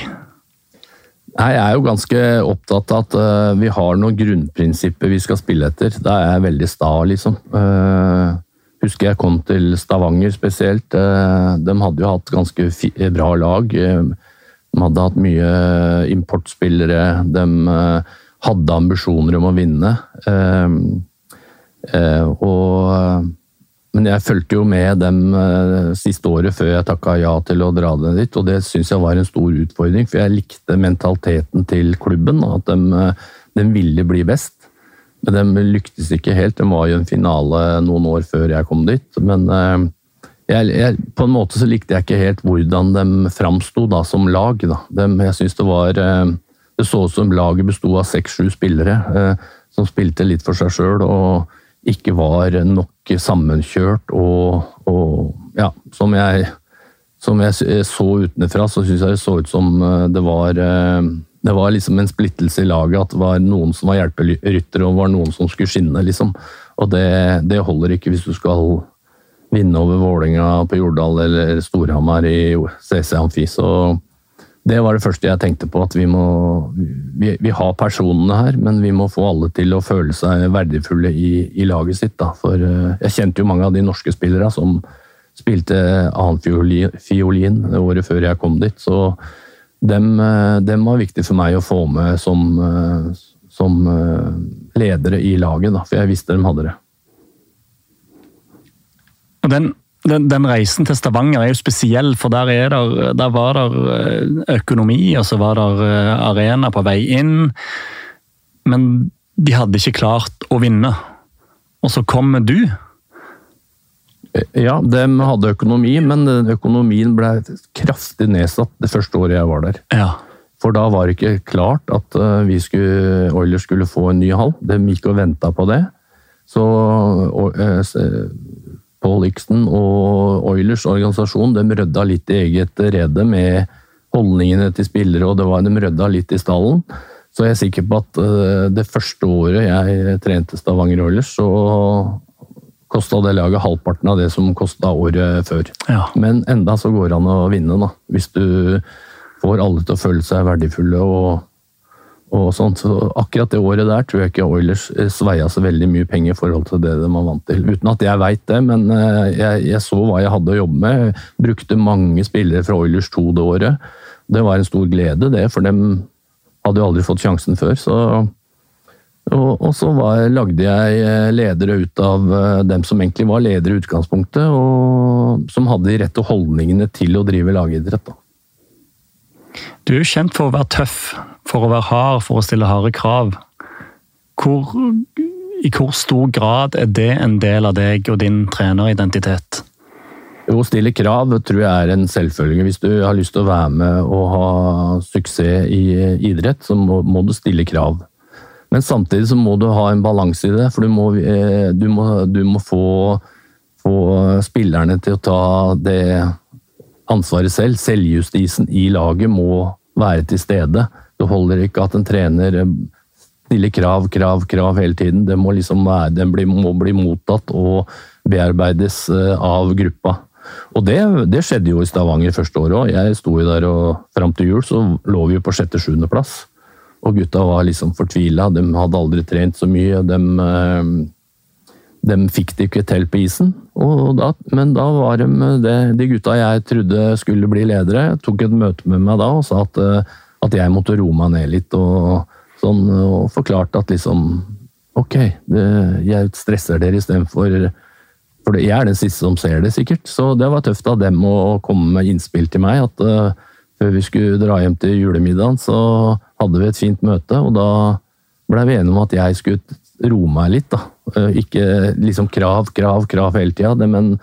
Jeg er jo ganske opptatt av at uh, vi har noen grunnprinsipper vi skal spille etter. Da er jeg veldig sta, liksom. Uh, husker jeg kom til Stavanger spesielt. Eh, de hadde jo hatt ganske bra lag. Eh, de hadde hatt mye importspillere. De eh, hadde ambisjoner om å vinne. Og men jeg fulgte jo med dem siste året før jeg takka ja til å dra det dit, og det syns jeg var en stor utfordring. For jeg likte mentaliteten til klubben, at de, de ville bli best. Men de lyktes ikke helt. De var jo en finale noen år før jeg kom dit. Men jeg, jeg, på en måte så likte jeg ikke helt hvordan de framsto som lag. Da. De, jeg synes det var Det så ut som laget besto av seks-sju spillere som spilte litt for seg sjøl og ikke var nok sammenkjørt og, og ja, som jeg, som jeg så utenfra, så syns jeg det så ut som det var det var liksom en splittelse i laget. At det var noen som var hjelperyttere og var noen som skulle skinne. liksom. Og det, det holder ikke hvis du skal vinne over Vålinga på Jordal eller Storhamar i CC Amfi. Så det var det første jeg tenkte på. At vi må vi, vi, har personene her, men vi må få alle til å føle seg verdifulle i, i laget sitt. Da. For uh, jeg kjente jo mange av de norske spillerne som spilte annenfiolin året før jeg kom dit. så dem, eh, dem, var viktig for meg å få med som, eh, som eh, ledere i laget, da, for jeg visste de hadde det. Og den, den, den, reisen til Stavanger er jo spesiell, for der, der, der var det økonomi, og så var det arena på vei inn. Men de hadde ikke klart å vinne. Og så kommer du ja, de hadde økonomi, men økonomien ble kraftig nedsatt det første året jeg var der. Ja. For da var det ikke klart at eh, vi skulle, Oilers skulle få en ny hall. De gikk og venta på det. Så eh, Paul Ixton og Oilers organisasjon de rydda litt i eget rede med holdningene til spillere, og det var, de rydda litt i stallen. Så jeg er sikker på at eh, det første året jeg trente Stavanger Oilers, så kosta det laget halvparten av det som kosta året før. Ja. Men enda så går det an å vinne, da. Hvis du får alle til å føle seg verdifulle og, og sånt. Så akkurat det året der tror jeg ikke Oilers eh, sveia så veldig mye penger i forhold til det de var vant til. Uten at jeg veit det, men eh, jeg, jeg, så hva jeg hadde å jobbe med. Brukte mange spillere fra Oilers 2 det året. Det var en stor glede, det, for dem hadde jo aldri fått sjansen før. så og, og så var, lagde jeg eh, ledere ut av dem som egentlig var ledere i utgangspunktet, og som hadde de rette holdningene til å drive lagidrett. Da. Du er jo kjent for å være tøff, for å være hard, for å stille harde krav. Hvor, I hvor stor grad er det en del av deg og din treneridentitet? Å stille krav tror jeg er en selvfølge. Hvis du har lyst til å være med og ha suksess i idrett, så må, må du stille krav. Men samtidig så må du ha en balanse i det, for du må, eh, du må, du må få, få, spillerne til å ta det ansvaret selv. Selvjustisen i laget må være til stede. Det holder ikke at en trener eh, stiller krav, krav, krav hele tiden. Det må liksom være, den må bli mottatt og bearbeides eh, av gruppa. Og det, det skjedde jo i Stavanger første året òg. Jeg sto jo der og fram til jul så lå vi jo på sjette-sjuendeplass. Og gutta var liksom fortvila. De hadde aldri trent så mye. De, eh, de fikk det ikke til på isen. Da, men da var de, det, de gutta jeg trodde skulle bli ledere, tok et møte med meg da og sa at, eh, at jeg måtte roe meg ned litt. Og, sånn, og forklarte at liksom Ok, det, jeg stresser dere istedenfor For jeg er den siste som ser det, sikkert. Så det var tøft av dem å komme med innspill til meg. at uh, før vi skulle dra hjem til julemiddagen, så hadde vi et fint møte, og da blei vi enige om at jeg skulle roe meg litt. da. Eh, ikke liksom krav, krav, krav hele tida, men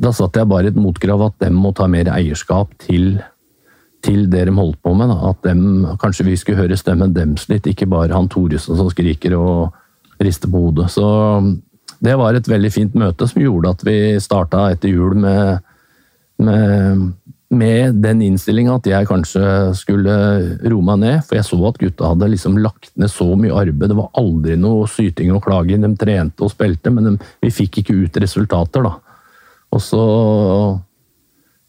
da satte jeg bare et motkrav at dem må ta mer eierskap til, til det de holdt på med. Da. At dem, kanskje vi skulle høre stemmen dems litt, ikke bare han Thoresen som skriker og rister på hodet. Så det var et veldig fint møte som gjorde at vi starta etter jul med, med med den innstillinga at jeg kanskje skulle roe meg ned, for jeg så at gutta hadde liksom lagt ned så mye arbeid. Det var aldri noe syting og klaging. De trente og spilte, men de, vi fikk ikke ut resultater, da. Og så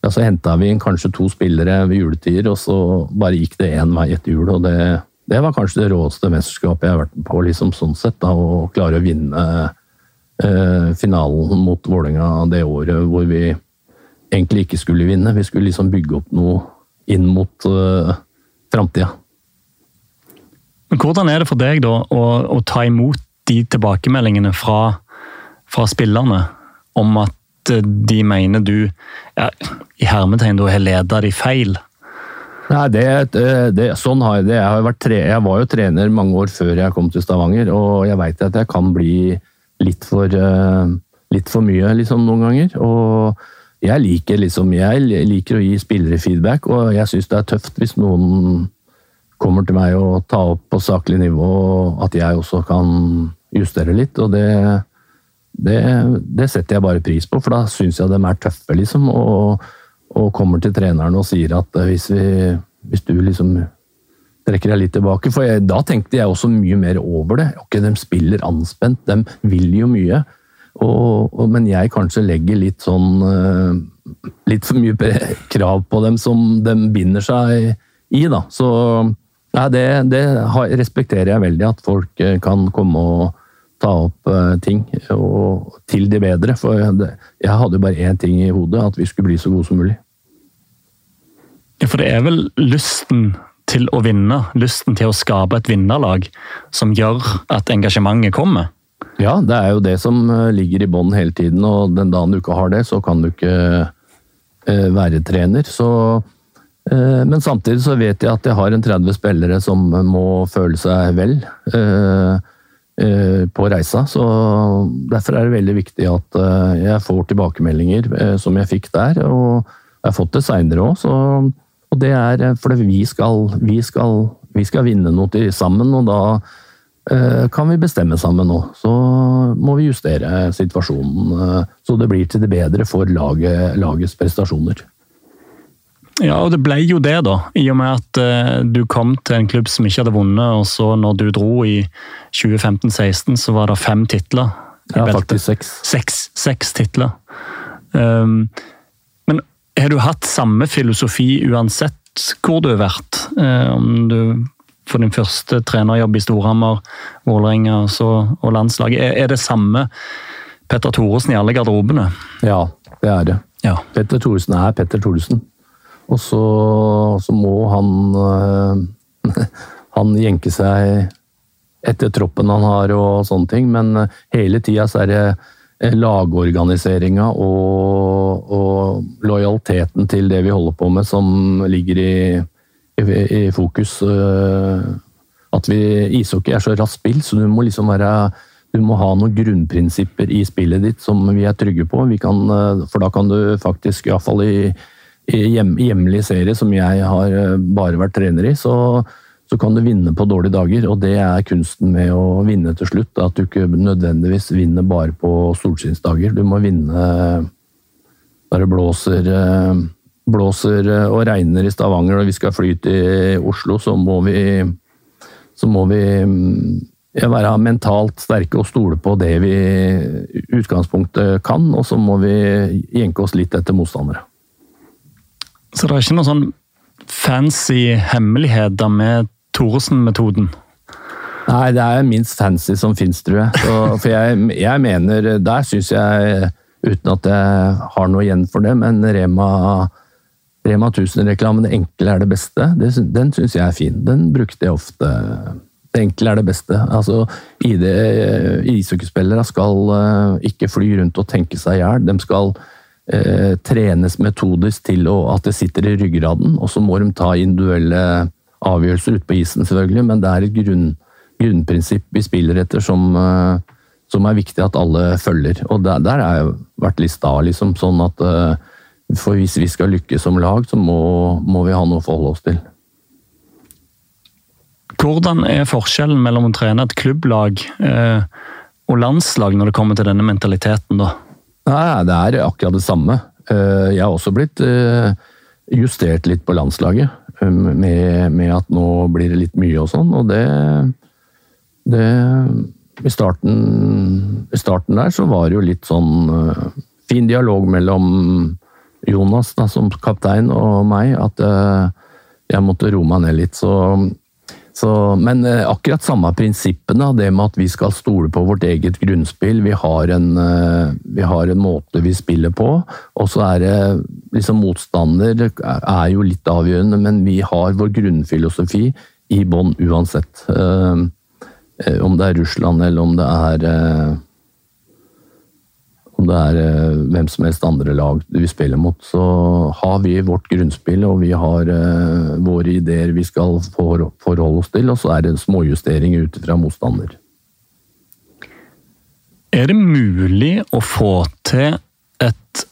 ja, så henta vi inn kanskje to spillere ved juletider, og så bare gikk det én vei etter jul. og det, det, var kanskje det råeste mesterskapet jeg har vært på, liksom sånn sett. da, Å klare å vinne eh, finalen mot Vålerenga det året hvor vi egentlig ikke skulle vinne. Vi skulle liksom bygge opp noe inn mot uh, framtida. Hvordan er det for deg da å, å ta imot de tilbakemeldingene fra, fra spillerne? om at eh, de mener du ja, i hermetegn har leda de feil? Nei, det, det, sånn har jeg det. Jeg, har tre, jeg, var jo trener mange år før jeg kom til Stavanger, og jeg veit at jeg kan bli litt for, litt for mye liksom, noen ganger. Og jeg liker, liksom, jeg liker å gi spillere feedback, og jeg syns det er tøft hvis noen kommer til meg og tar opp på saklig nivå, at jeg også kan justere litt. Og det, det, det setter jeg bare pris på, for da syns jeg de er tøffe, liksom. og og kommer til treneren og sier at eh, hvis, vi, hvis du liksom trekker deg litt tilbake For jeg, da tenkte jeg også mye mer over det. Ok, De spiller anspent, de vil jo mye. Og, og, men jeg kanskje legger litt sånn uh, Litt for mye krav på dem som de binder seg i, da. Så nei, det, det respekterer jeg veldig, at folk eh, kan komme og ta opp uh, ting og, til de bedre. For jeg hadde jo bare én ting i hodet, at vi skulle bli så gode som mulig. Ja, for det er vel lysten til å vinne, lysten til å skape et vinnerlag, som gjør at engasjementet kommer? Ja, det er jo det som eh, ligger i bånn hele tiden, og den dagen du ikke har det, så kan du ikke uh, være trener. Så, uh, men samtidig så vet jeg at jeg har en 30 spillere som må føle seg vel. Eh, på reisa. Så derfor er det veldig viktig at eh, jeg får tilbakemeldinger eh, som jeg fikk der. Og jeg har fått det seinere òg, og det er fordi vi skal, vi skal, vi skal vinne noe til sammen, og da kan vi bestemme sammen nå. Så må vi justere situasjonen så det blir til det bedre for laget, lagets prestasjoner. Ja, og det ble jo det, da. I og med at uh, du kom til en klubb som ikke hadde vunnet, og så når du dro i 2015-16, så var det fem titler. Ja, faktisk seks. Seks, seks titler. Um, men har du hatt samme filosofi uansett hvor du har vært? Om um, du for din første trenerjobb i Storhamar, Vålerenga og landslaget. Er, er det samme Petter Thoresen i alle garderobene? Ja, det er det. Ja. Petter Thoresen er Petter Thoresen. Og så, så må han øh, *laughs* Han jenke seg etter troppen han har og sånne ting, men eh, hele tida så er det eh, lagorganiseringa og, og, lojaliteten til det vi holder på med, som ligger i, i, i fokus. At vi Ishockey er så raskt spill, så du må liksom være du må ha noen grunnprinsipper i spillet ditt som vi er trygge på. Kan, for da kan du faktisk, iallfall i, hjem, hjemlig serie som jeg har eh, bare vært trener i, så, så, kan du vinne på dårlige dager. Og det er kunsten med å vinne til slutt. At du ikke nødvendigvis vinner bare på solskinnsdager. Du må vinne når det blåser, eh, blåser eh, og regner i Stavanger og vi skal fly til Oslo, så må vi, så må vi mm, være mentalt sterke og stole på det vi i utgangspunktet kan, og så må vi jenke oss litt etter motstandere. Så det er ikke noen sånn fancy hemmeligheter med Thoresen-metoden? Nei, det er minst fancy som fins, tror jeg. Så, for jeg, jeg, mener Der syns jeg, uten at jeg har noe igjen for det, men Rema, Rema 1000-reklamen 'Det enkle er det beste', den syns jeg er fin. Den brukte jeg ofte. Det enkle er det beste. Altså, Ishockeyspillere skal eh, ikke fly rundt og tenke seg i hjel. De skal eh, trenes metodisk til å, at det sitter i ryggraden. Og så må de ta individuelle avgjørelser ute på isen, selvfølgelig, men det er et grunn, grunnprinsipp vi spiller etter som, eh, som, er viktig at alle følger. Og der, har jeg vært litt sta, liksom. Sånn at eh, for hvis vi skal lykkes som lag, så må, må vi ha noe å forholde oss til. Hvordan er forskjellen mellom å trene et klubblag eh, og landslag når det kommer til denne mentaliteten, da? Nei, det er akkurat det samme. Eh, jeg har også blitt eh, justert litt på landslaget. Eh, med, med at nå blir det litt mye og sånn, og det, det i, starten, I starten der så var det jo litt sånn fin dialog mellom Jonas da, som kaptein og meg, at jeg måtte roe meg ned litt. Så så, men eh, akkurat samme prinsippene, det med at vi skal stole på vårt eget grunnspill. Vi har en, eh, vi har en måte vi spiller på, og så er det liksom Motstander er jo litt avgjørende, men vi har vår grunnfilosofi i bånn uansett. Eh, om det er Russland eller om det er om det er eh, hvem som helst andre lag vi spiller mot, så har vi vårt grunnspill og vi har eh, våre ideer vi skal for, forholde oss til, og så er det småjusteringer ut fra motstander. Er det mulig å få til et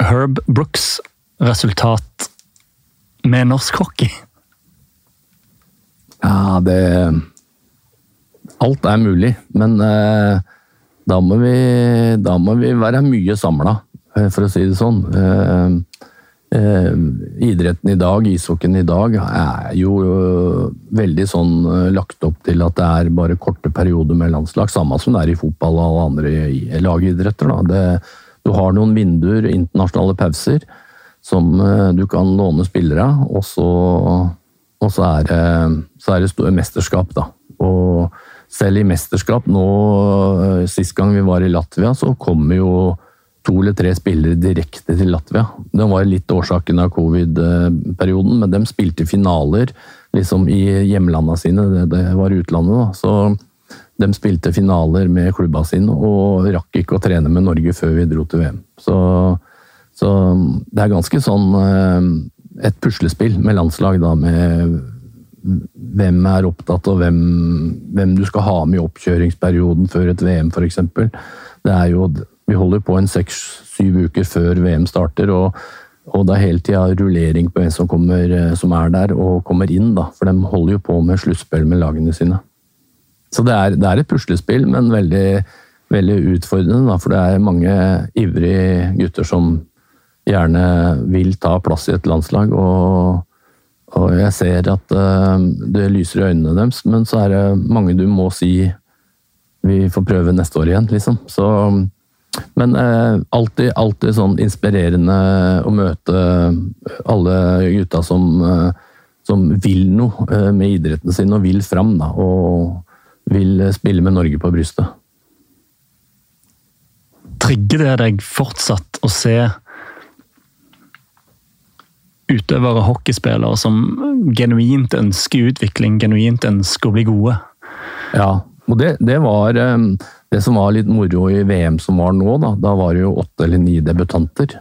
Herb Brooks-resultat med norsk hockey? Ja, det Alt er mulig, men eh, da må vi, da må vi være mye samla, eh, for å si det sånn. Eh, eh, idretten i dag, ishockeyen i dag, er jo veldig sånn lagt opp til at det er bare korte perioder med landslag. Samme som det er i fotball og alle andre lagidretter. Det, du har noen vinduer, internasjonale pauser, som du kan låne spillere av, og så, er det, så er mesterskap, da. Og selv i mesterskap nå, eh, sist gang vi var i Latvia, så kom jo to eller tre spillere direkte til Latvia. Det var litt årsaken av covid-perioden, men de spilte finaler liksom i hjemlanda sine. Det, det var utlandet, da. Så de spilte finaler med klubba sine og rakk ikke å trene med Norge før vi dro til VM. Så, så det er ganske sånn eh, et puslespill med landslag, da, med hvem er opptatt av hvem, hvem, du skal ha med i oppkjøringsperioden før et VM, f.eks. Det er jo Vi holder på en seks-syv uker før VM starter, og, og det er hele tida rullering på hvem som, kommer, som er der og kommer inn, da. For de holder jo på med sluttspill med lagene sine. Så det er, det er et puslespill, men veldig, veldig utfordrende, da, for det er mange ivrige gutter som gjerne vil ta plass i et landslag. og og jeg ser at uh, det lyser i øynene deres, men så er det mange du må si vi får prøve neste år igjen, liksom. Så, men uh, alltid, alltid sånn inspirerende å møte alle gutta som, uh, som vil noe med idretten sin og vil fram, da. Og vil spille med Norge på brystet. Trigger det deg fortsatt å se utøvere, hockeyspillere, som genuint ønsker utvikling, genuint ønsker å bli gode. Ja, og det, det var det som var litt moro i VM som var nå. Da, da var det jo åtte eller ni debutanter.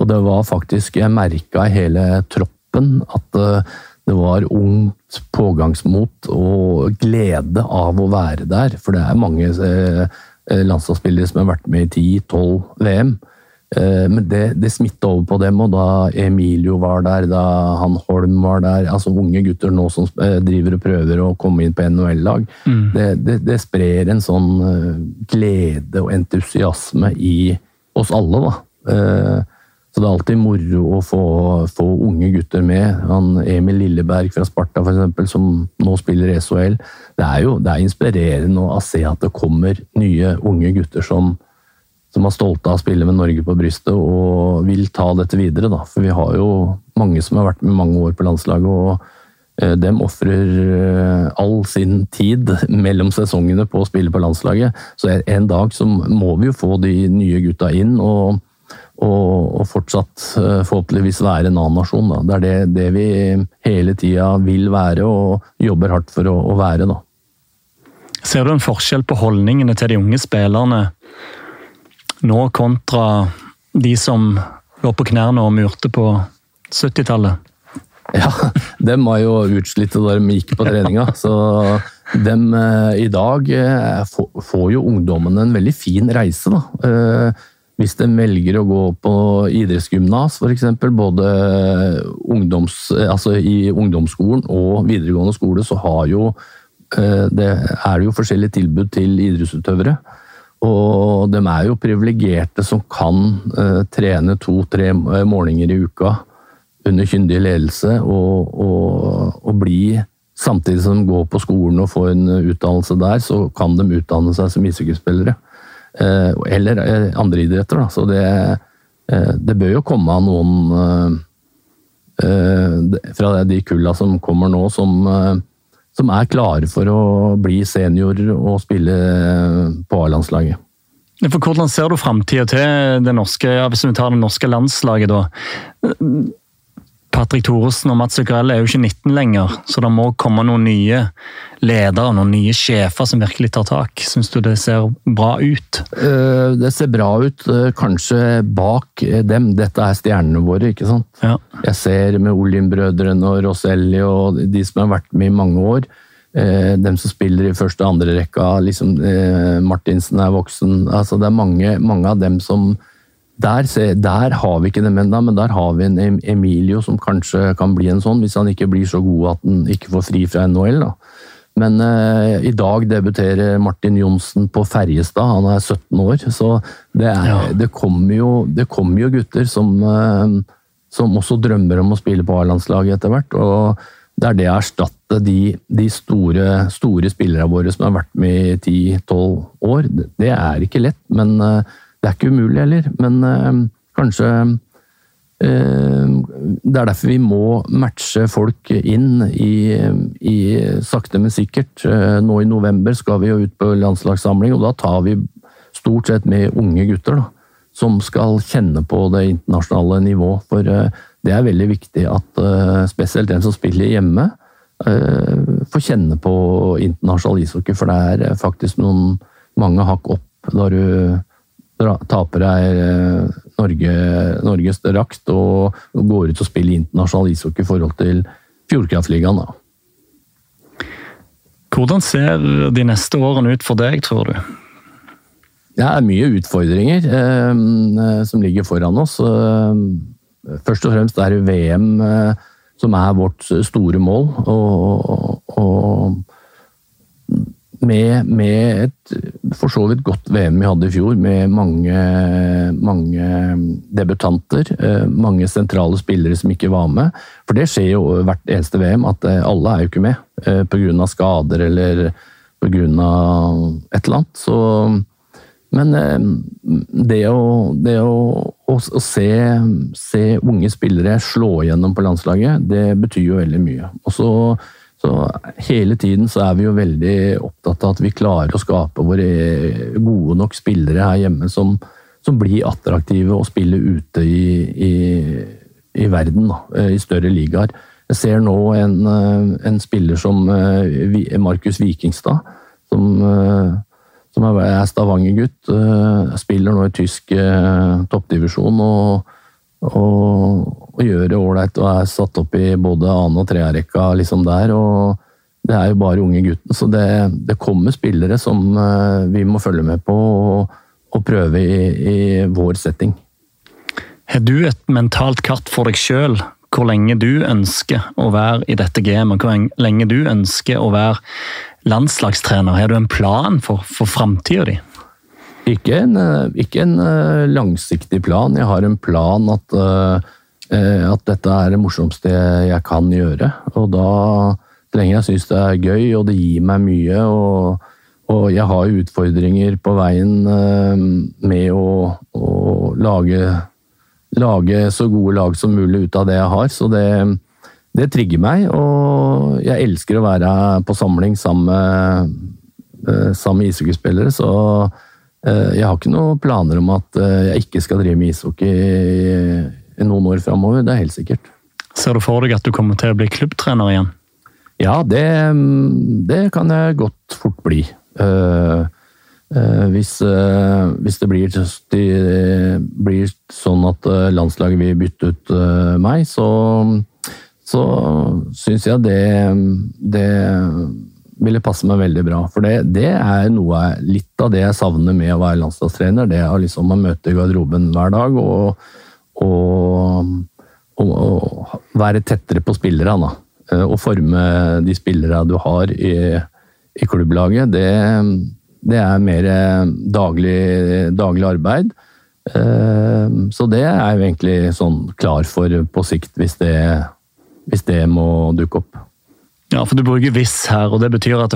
Og det var faktisk Jeg merka i hele troppen at eh, det var ungt pågangsmot og glede av å være der. For det er mange eh, landslagsspillere som har vært med i 10-12 VM. Eh, men det, det smitta over på dem, og da Emilio var der, da han Holm var der Altså unge gutter nå som eh, driver og prøver å komme inn på NHL-lag. Mm. Det, det, det, sprer en sånn eh, glede og entusiasme i oss alle, da. Så det er alltid moro å få, få unge gutter med. Han Emil Lilleberg fra Sparta, eksempel, som nå spiller SHL. Det er jo det er inspirerende å se at det kommer nye unge gutter som som er stolte av å spille med Norge på brystet og vil ta dette videre. Da. For vi har jo mange som har vært med mange år på landslaget, og eh, dem ofrer eh, all sin tid *laughs* mellom sesongene på å spille på landslaget. Så en dag så må vi jo få de nye gutta inn, og, og, og fortsatt eh, forhåpentligvis være en annen nasjon. Da. Det er det, det, vi hele tida vil være og jobber hardt for å, å være. Da. Ser du en forskjell på holdningene til de unge spillerne nå kontra de som lå på knærne og murte på 70-tallet? Ja, dem var jo utslitte da de gikk på treninga. Så dem eh, i dag eh, får jo ungdommene en veldig fin reise, da. Eh, hvis de velger å gå på idrettsgymnas, f.eks., både ungdoms, altså i ungdomsskolen og videregående skole, så jo, det er det jo forskjellige tilbud til idrettsutøvere. Og de er jo privilegerte som kan uh, trene to-tre målinger morgener i uka under kyndig ledelse og, og, og, bli Samtidig som de går på skolen og får en utdannelse der, så kan de utdanne seg som ishockeyspillere. Eller andre idretter, da. Så det, det bør jo komme av noen fra de kulla som kommer nå, som som er klare for å bli seniorer og spille på A-landslaget. For Hvordan ser du framtida til det norske, ja, hvis vi tar det norske landslaget, da? Patrick Thoresen og Mats Zuccarelli er jo ikke 19 lenger, så det må komme noen nye ledere, noen nye sjefer som virkelig tar tak. Syns du det ser bra ut? Eh, det ser bra ut, eh, kanskje bak dem. Dette er stjernene våre, ikke sant. Ja. Jeg ser med Olin-brødrene og Rosselli og de som har vært med i mange år. Eh, dem som spiller i første og andre rekka. Liksom, Martinsen er voksen. Altså, det er mange, mange av dem som der, der, har vi ikke dem ennå, men der har vi en Emilio som kanskje kan bli en sånn, hvis han ikke blir så god at han ikke får fri fra NHL. da. Men eh, i dag debuterer Martin Johnsen på Ferjestad, han er 17 år. Så det, er, ja. det, kommer, jo, det kommer, jo, gutter som, eh, som, også drømmer om å spille på A-landslaget etter hvert. og det er det å erstatte de, de store, store spillerne våre som har vært med i 10-12 år. Det er ikke lett, men uh, det er ikke umulig heller, men øh, kanskje øh, Det er derfor vi må matche folk inn i, i, sakte, men sikkert. Eh, nå i november skal vi jo ut på landslagssamling, og da tar vi stort sett med unge gutter. da, Som skal kjenne på det internasjonale nivå. For det er veldig viktig at spesielt den som spiller hjemme, får kjenne på internasjonal ishockey. For det er faktisk noen mange hakk opp da du taper deg eh, Norge, Norges rakt og går ut og spiller internasjonal ishockey i forhold til Fjordkraftligaen. Hvordan ser de neste årene ut for deg, tror du? Det er mye utfordringer eh, som ligger foran oss. Eh, først og fremst er det VM eh, som er vårt store mål. og, og med, med, et for så vidt godt VM vi hadde i fjor, med mange, mange debutanter. Eh, mange sentrale spillere som ikke var med. For det skjer jo hvert eneste VM, at eh, alle er jo ikke med eh, pga. skader eller pga. et eller annet. Så, men det å, det å, å, se, se, unge spillere slå igjennom på landslaget, det betyr jo veldig mye. Og så så hele tiden så er vi jo veldig opptatt av at vi klarer å skape våre gode nok spillere her hjemme som, som blir attraktive å spille ute i, i, i verden, da, i større ligaer. Jeg ser nå en, en spiller som eh, Markus Vikingstad, som, eh, som er Stavanger-gutt. Eh, spiller nå i tysk toppdivisjon. og og, og gjør det ålreit og er satt opp i både annen- og tredjerekka liksom der. og Det er jo bare unge gutten, så det, det kommer spillere som uh, vi må følge med på og, og prøve i, i, vår setting. Har du et mentalt kart for deg sjøl hvor lenge du ønsker å være i dette gamet? Hvor lenge du ønsker å være landslagstrener? Har du en plan for, for framtida di? Ikke en, eh, ikke en, eh, langsiktig plan. Jeg har en plan at, eh, at dette er det morsomste jeg kan gjøre. Og da, trenger jeg synes det er gøy og det gir meg mye, og, og jeg har utfordringer på veien med å, å lage, lage, så gode lag som mulig ut av det jeg har, så det, det trigger meg. Og jeg elsker å være på samling sammen med, sammen med ishockeyspillere, så jeg har ikke noen planer om at eh, jeg ikke skal drive med ishockey i noen år framover. Det er helt sikkert. Ser du for deg at du kommer til å bli klubbtrener igjen? Ja, det, det kan jeg godt fort bli. Uh, hvis, hvis, det blir, blir, sånn at landslaget vil bytte ut meg, så, så syns jeg det, det ville passe meg veldig bra. For det, det, er noe, litt av det jeg savner med å være landslagstrener. Det er liksom å møte garderoben hver dag og, og, og, og være tettere på spillerne. Eh, og forme de spillerne du har i, i klubblaget. Det, det, er mer daglig, daglig arbeid. Eh, så det er jeg egentlig sånn klar for på sikt, hvis det, hvis det må dukke opp. Ja, for du bruker 'hvis' her, og det betyr at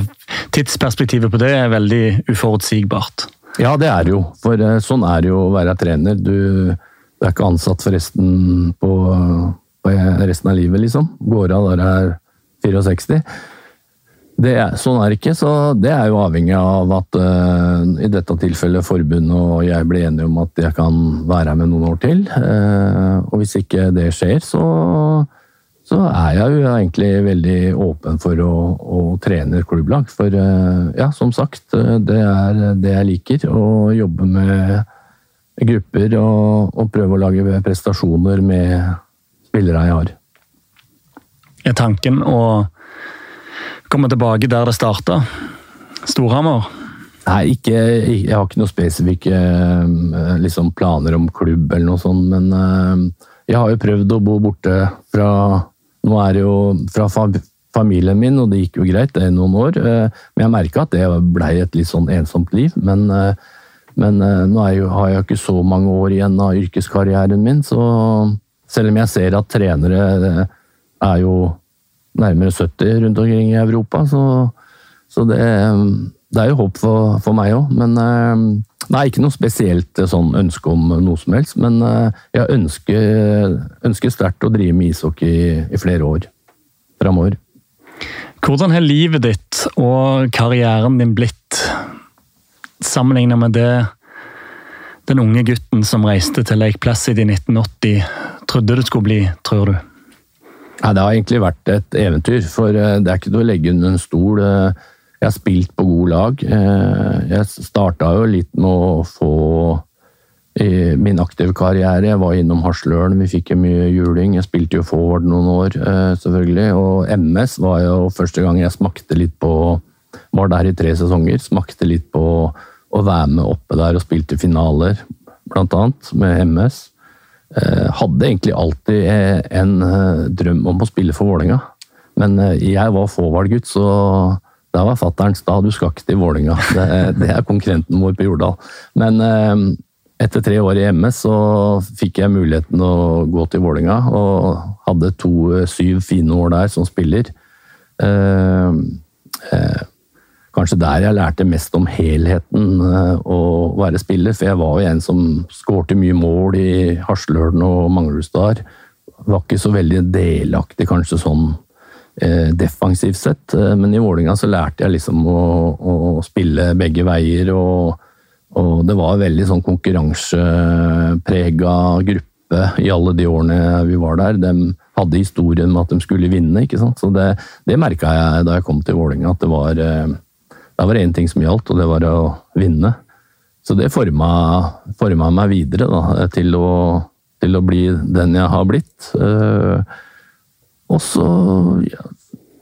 tidsperspektivet på det er veldig uforutsigbart. Ja, det er det jo. For eh, sånn er det jo å være trener. Du, du er ikke ansatt for resten, på, på resten av livet, liksom. Går av når du er 64. Det er, sånn er det ikke, så det er jo avhengig av at uh, i dette tilfellet forbundet og jeg blir enige om at jeg kan være her med noen år til. Uh, og hvis ikke det skjer, så er jeg jo egentlig veldig åpen for å, å trene klubblag. For ja, som sagt, det er det jeg liker. Å jobbe med grupper og, og prøve å lage prestasjoner med spillere jeg har. Er tanken å komme tilbake der det starta? Storhamar? Nei, ikke, jeg har ikke noen spesifikke eh, liksom, planer om klubb eller noe sånt, men jeg har jo prøvd å bo borte fra Nå er det jo fra familien min, og det gikk jo greit, det er noen år. Uh, men jeg merka at det blei et litt sånn ensomt liv. Men, uh, men nå jeg, har jeg jo ikke så mange år igjen av yrkeskarrieren min, så selv om jeg ser at trenere er jo nærmere 70 rundt omkring i Europa, så, så det det er jo håp for, for meg òg, men Nei, eh, ikke noe spesielt eh, sånn ønske om noe som helst, men eh, jeg ønsker, ønsker sterkt å drive med ishockey i, i flere år framover. Hvordan har livet ditt og karrieren din blitt sammenlignet med det den unge gutten som reiste til Lake Placid i 1980 trodde det skulle bli, tror du? Nei, det har egentlig vært et eventyr, for det er ikke til å legge under en stol. Jeg har spilt på gode lag. Eh, jeg starta jo litt med å få min aktive karriere. Jeg var innom Hasløren, vi fikk mye juling. Jeg spilte jo forward noen år, eh, selvfølgelig. Og MS var jo første gang jeg smakte litt på Var der i tre sesonger. Smakte litt på å være med oppe der og spilte finaler, blant annet, med MS. Eh, hadde egentlig alltid en drøm om å spille for Vålerenga. Men jeg var forward-gutt, så da var fatter'n sta, du skal ikke til Vålinga. Det, det, er konkurrenten vår på Jordal. Men eh, etter tre år i MS så fikk jeg muligheten å gå til Vålinga, og hadde to eh, fine år der som spiller. Eh, kanskje der jeg lærte mest om helheten å være spiller, for jeg var jo en som skårte mye mål i Haslølen og Manglerudstad. Var ikke så veldig delaktig kanskje sånn defensivt sett. Eh, men i Vålinga så lærte jeg liksom å, å spille begge veier, og, og, det var veldig sånn konkurranseprega gruppe i alle de årene vi var der. De hadde historien med at de skulle vinne, ikke sant. Så det, det merka jeg da jeg kom til Vålinga, at det var eh, det var én ting som gjaldt, og det var å vinne. Så det forma, forma meg videre da, til å, til å bli den jeg har blitt. Uh, og så ja,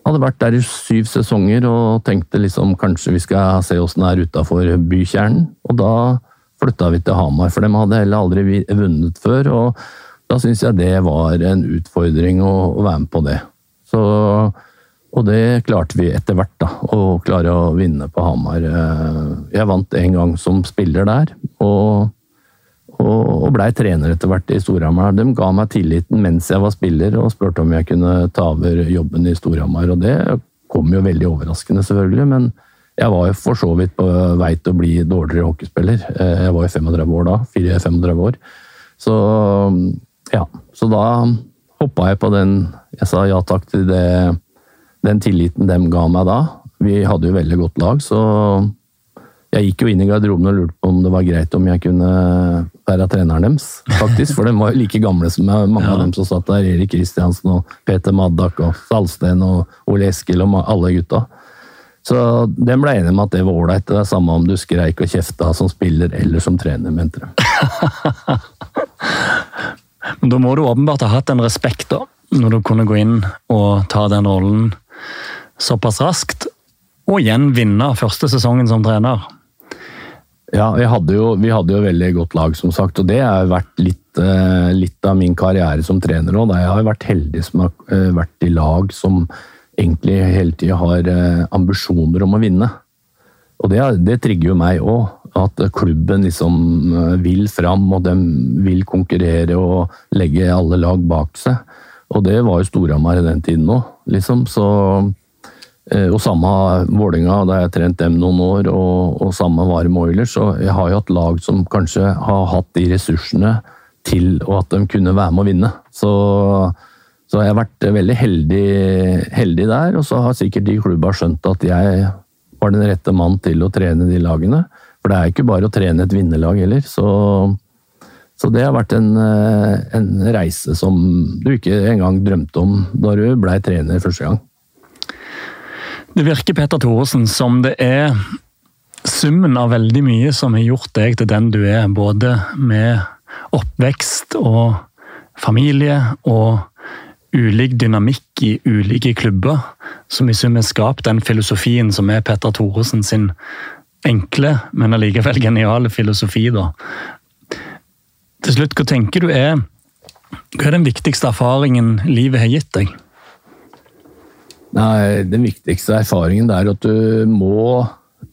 hadde vært der i syv sesonger og tenkte liksom kanskje vi skal se åssen det er utafor bykjernen. Og da flytta vi til Hamar, for de hadde heller aldri vunnet før. Og da syns jeg det var en utfordring å, å, være med på det. Så, og det klarte vi etter hvert, da. Å klare å vinne på Hamar. Eh, jeg vant en gang som spiller der. og og, blei trener etter hvert i Storhamar. De ga meg tilliten mens jeg var spiller og spurte om jeg kunne ta over jobben i Storhamar. Og det kom jo veldig overraskende, selvfølgelig, men jeg var jo for så vidt på vei til å bli dårligere hockeyspiller. Eh, jeg var jo 35 år da. 4-35 år. Så ja. Så da hoppa jeg på den Jeg sa ja takk til det, den tilliten de ga meg da. Vi hadde jo veldig godt lag, så jeg gikk jo inn i garderoben og lurte på om det var greit om jeg kunne være treneren deres. faktisk, For de var jo like gamle som meg, mange ja. av dem som satt der. Erik Kristiansen og Peter Maddak og Salsten og Ole Eskil og alle gutta. Så de ble enige med at det var ålreit. Det er samme om du skreik og kjefta som spiller eller som trener, mente de. *laughs* Men da må du åpenbart ha hatt en respekt, da, når du kunne gå inn og ta den rollen såpass raskt. Og igjen vinne første sesongen som trener. Ja, hadde jo, vi hadde jo veldig godt lag, som sagt. Og det har vært litt, eh, litt av min karriere som trener òg. Jeg har vært heldig som har eh, vært i lag som egentlig hele tida har eh, ambisjoner om å vinne. Og det, det trigger jo meg òg. At klubben liksom vil fram, og de vil konkurrere og legge alle lag bak seg. Og det var jo Storhamar i den tiden òg, liksom. Så og samme Vålinga, da jeg har trent dem noen år, og, og samme var Oilers. Så jeg har jo hatt lag som kanskje har hatt de ressursene til og at de kunne være med å vinne. Så, så jeg har vært veldig heldig, heldig, der, og så har sikkert de klubba skjønt at jeg var den rette mann til å trene de lagene. For det er ikke bare å trene et vinnerlag heller. Så, Så det har vært en, eh, en reise som du ikke engang drømte om da du blei trener første gang. Det virker Petter Thoresen som det er summen av veldig mye som har gjort deg til den du er. Både med oppvekst og familie og ulik dynamikk i ulike klubber, som i sum har skapt den filosofien som er Petter Thoresen sin enkle, men allikevel geniale filosofi. da. Til slutt, hva tenker du er hva er den viktigste erfaringen livet har gitt deg? Nei, Den viktigste erfaringen er at du må,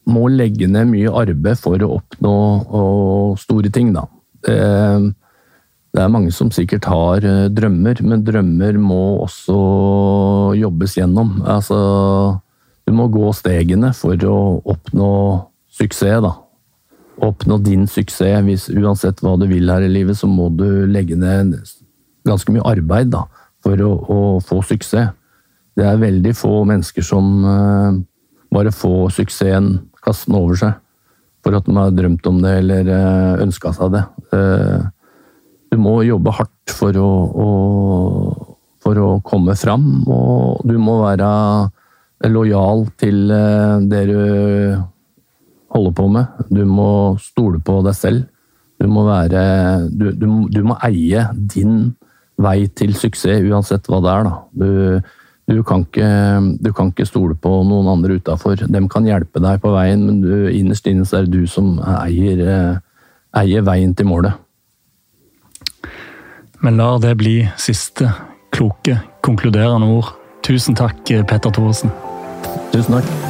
må legge ned mye arbeid for å oppnå store ting. Da. Det, det, er mange som sikkert har eh, drømmer, men drømmer må også jobbes gjennom. Altså, du må gå stegene for å oppnå suksess. da oppnå din suksess, hvis, uansett hva du vil her i livet, så må du legge ned ganske mye arbeid da, for å, å få suksess. Det er veldig få mennesker som uh, bare får suksessen kastende over seg for at de har drømt om det eller eh, ønska seg det. Uh, du må jobbe hardt for å, å, for å komme fram, og du må være lojal til det du holder på med. Du må stole på deg selv. Du må være Du, du, du må eie din vei til suksess, uansett hva det er. Da. Du, du, kan ikke, du kan ikke stole på noen andre utafor. De kan hjelpe deg på veien, men du, innerst inne så er det du som eier, eier veien til målet. Men lar det bli siste kloke, konkluderende ord. Tusen takk, Petter Thoresen. Tusen takk.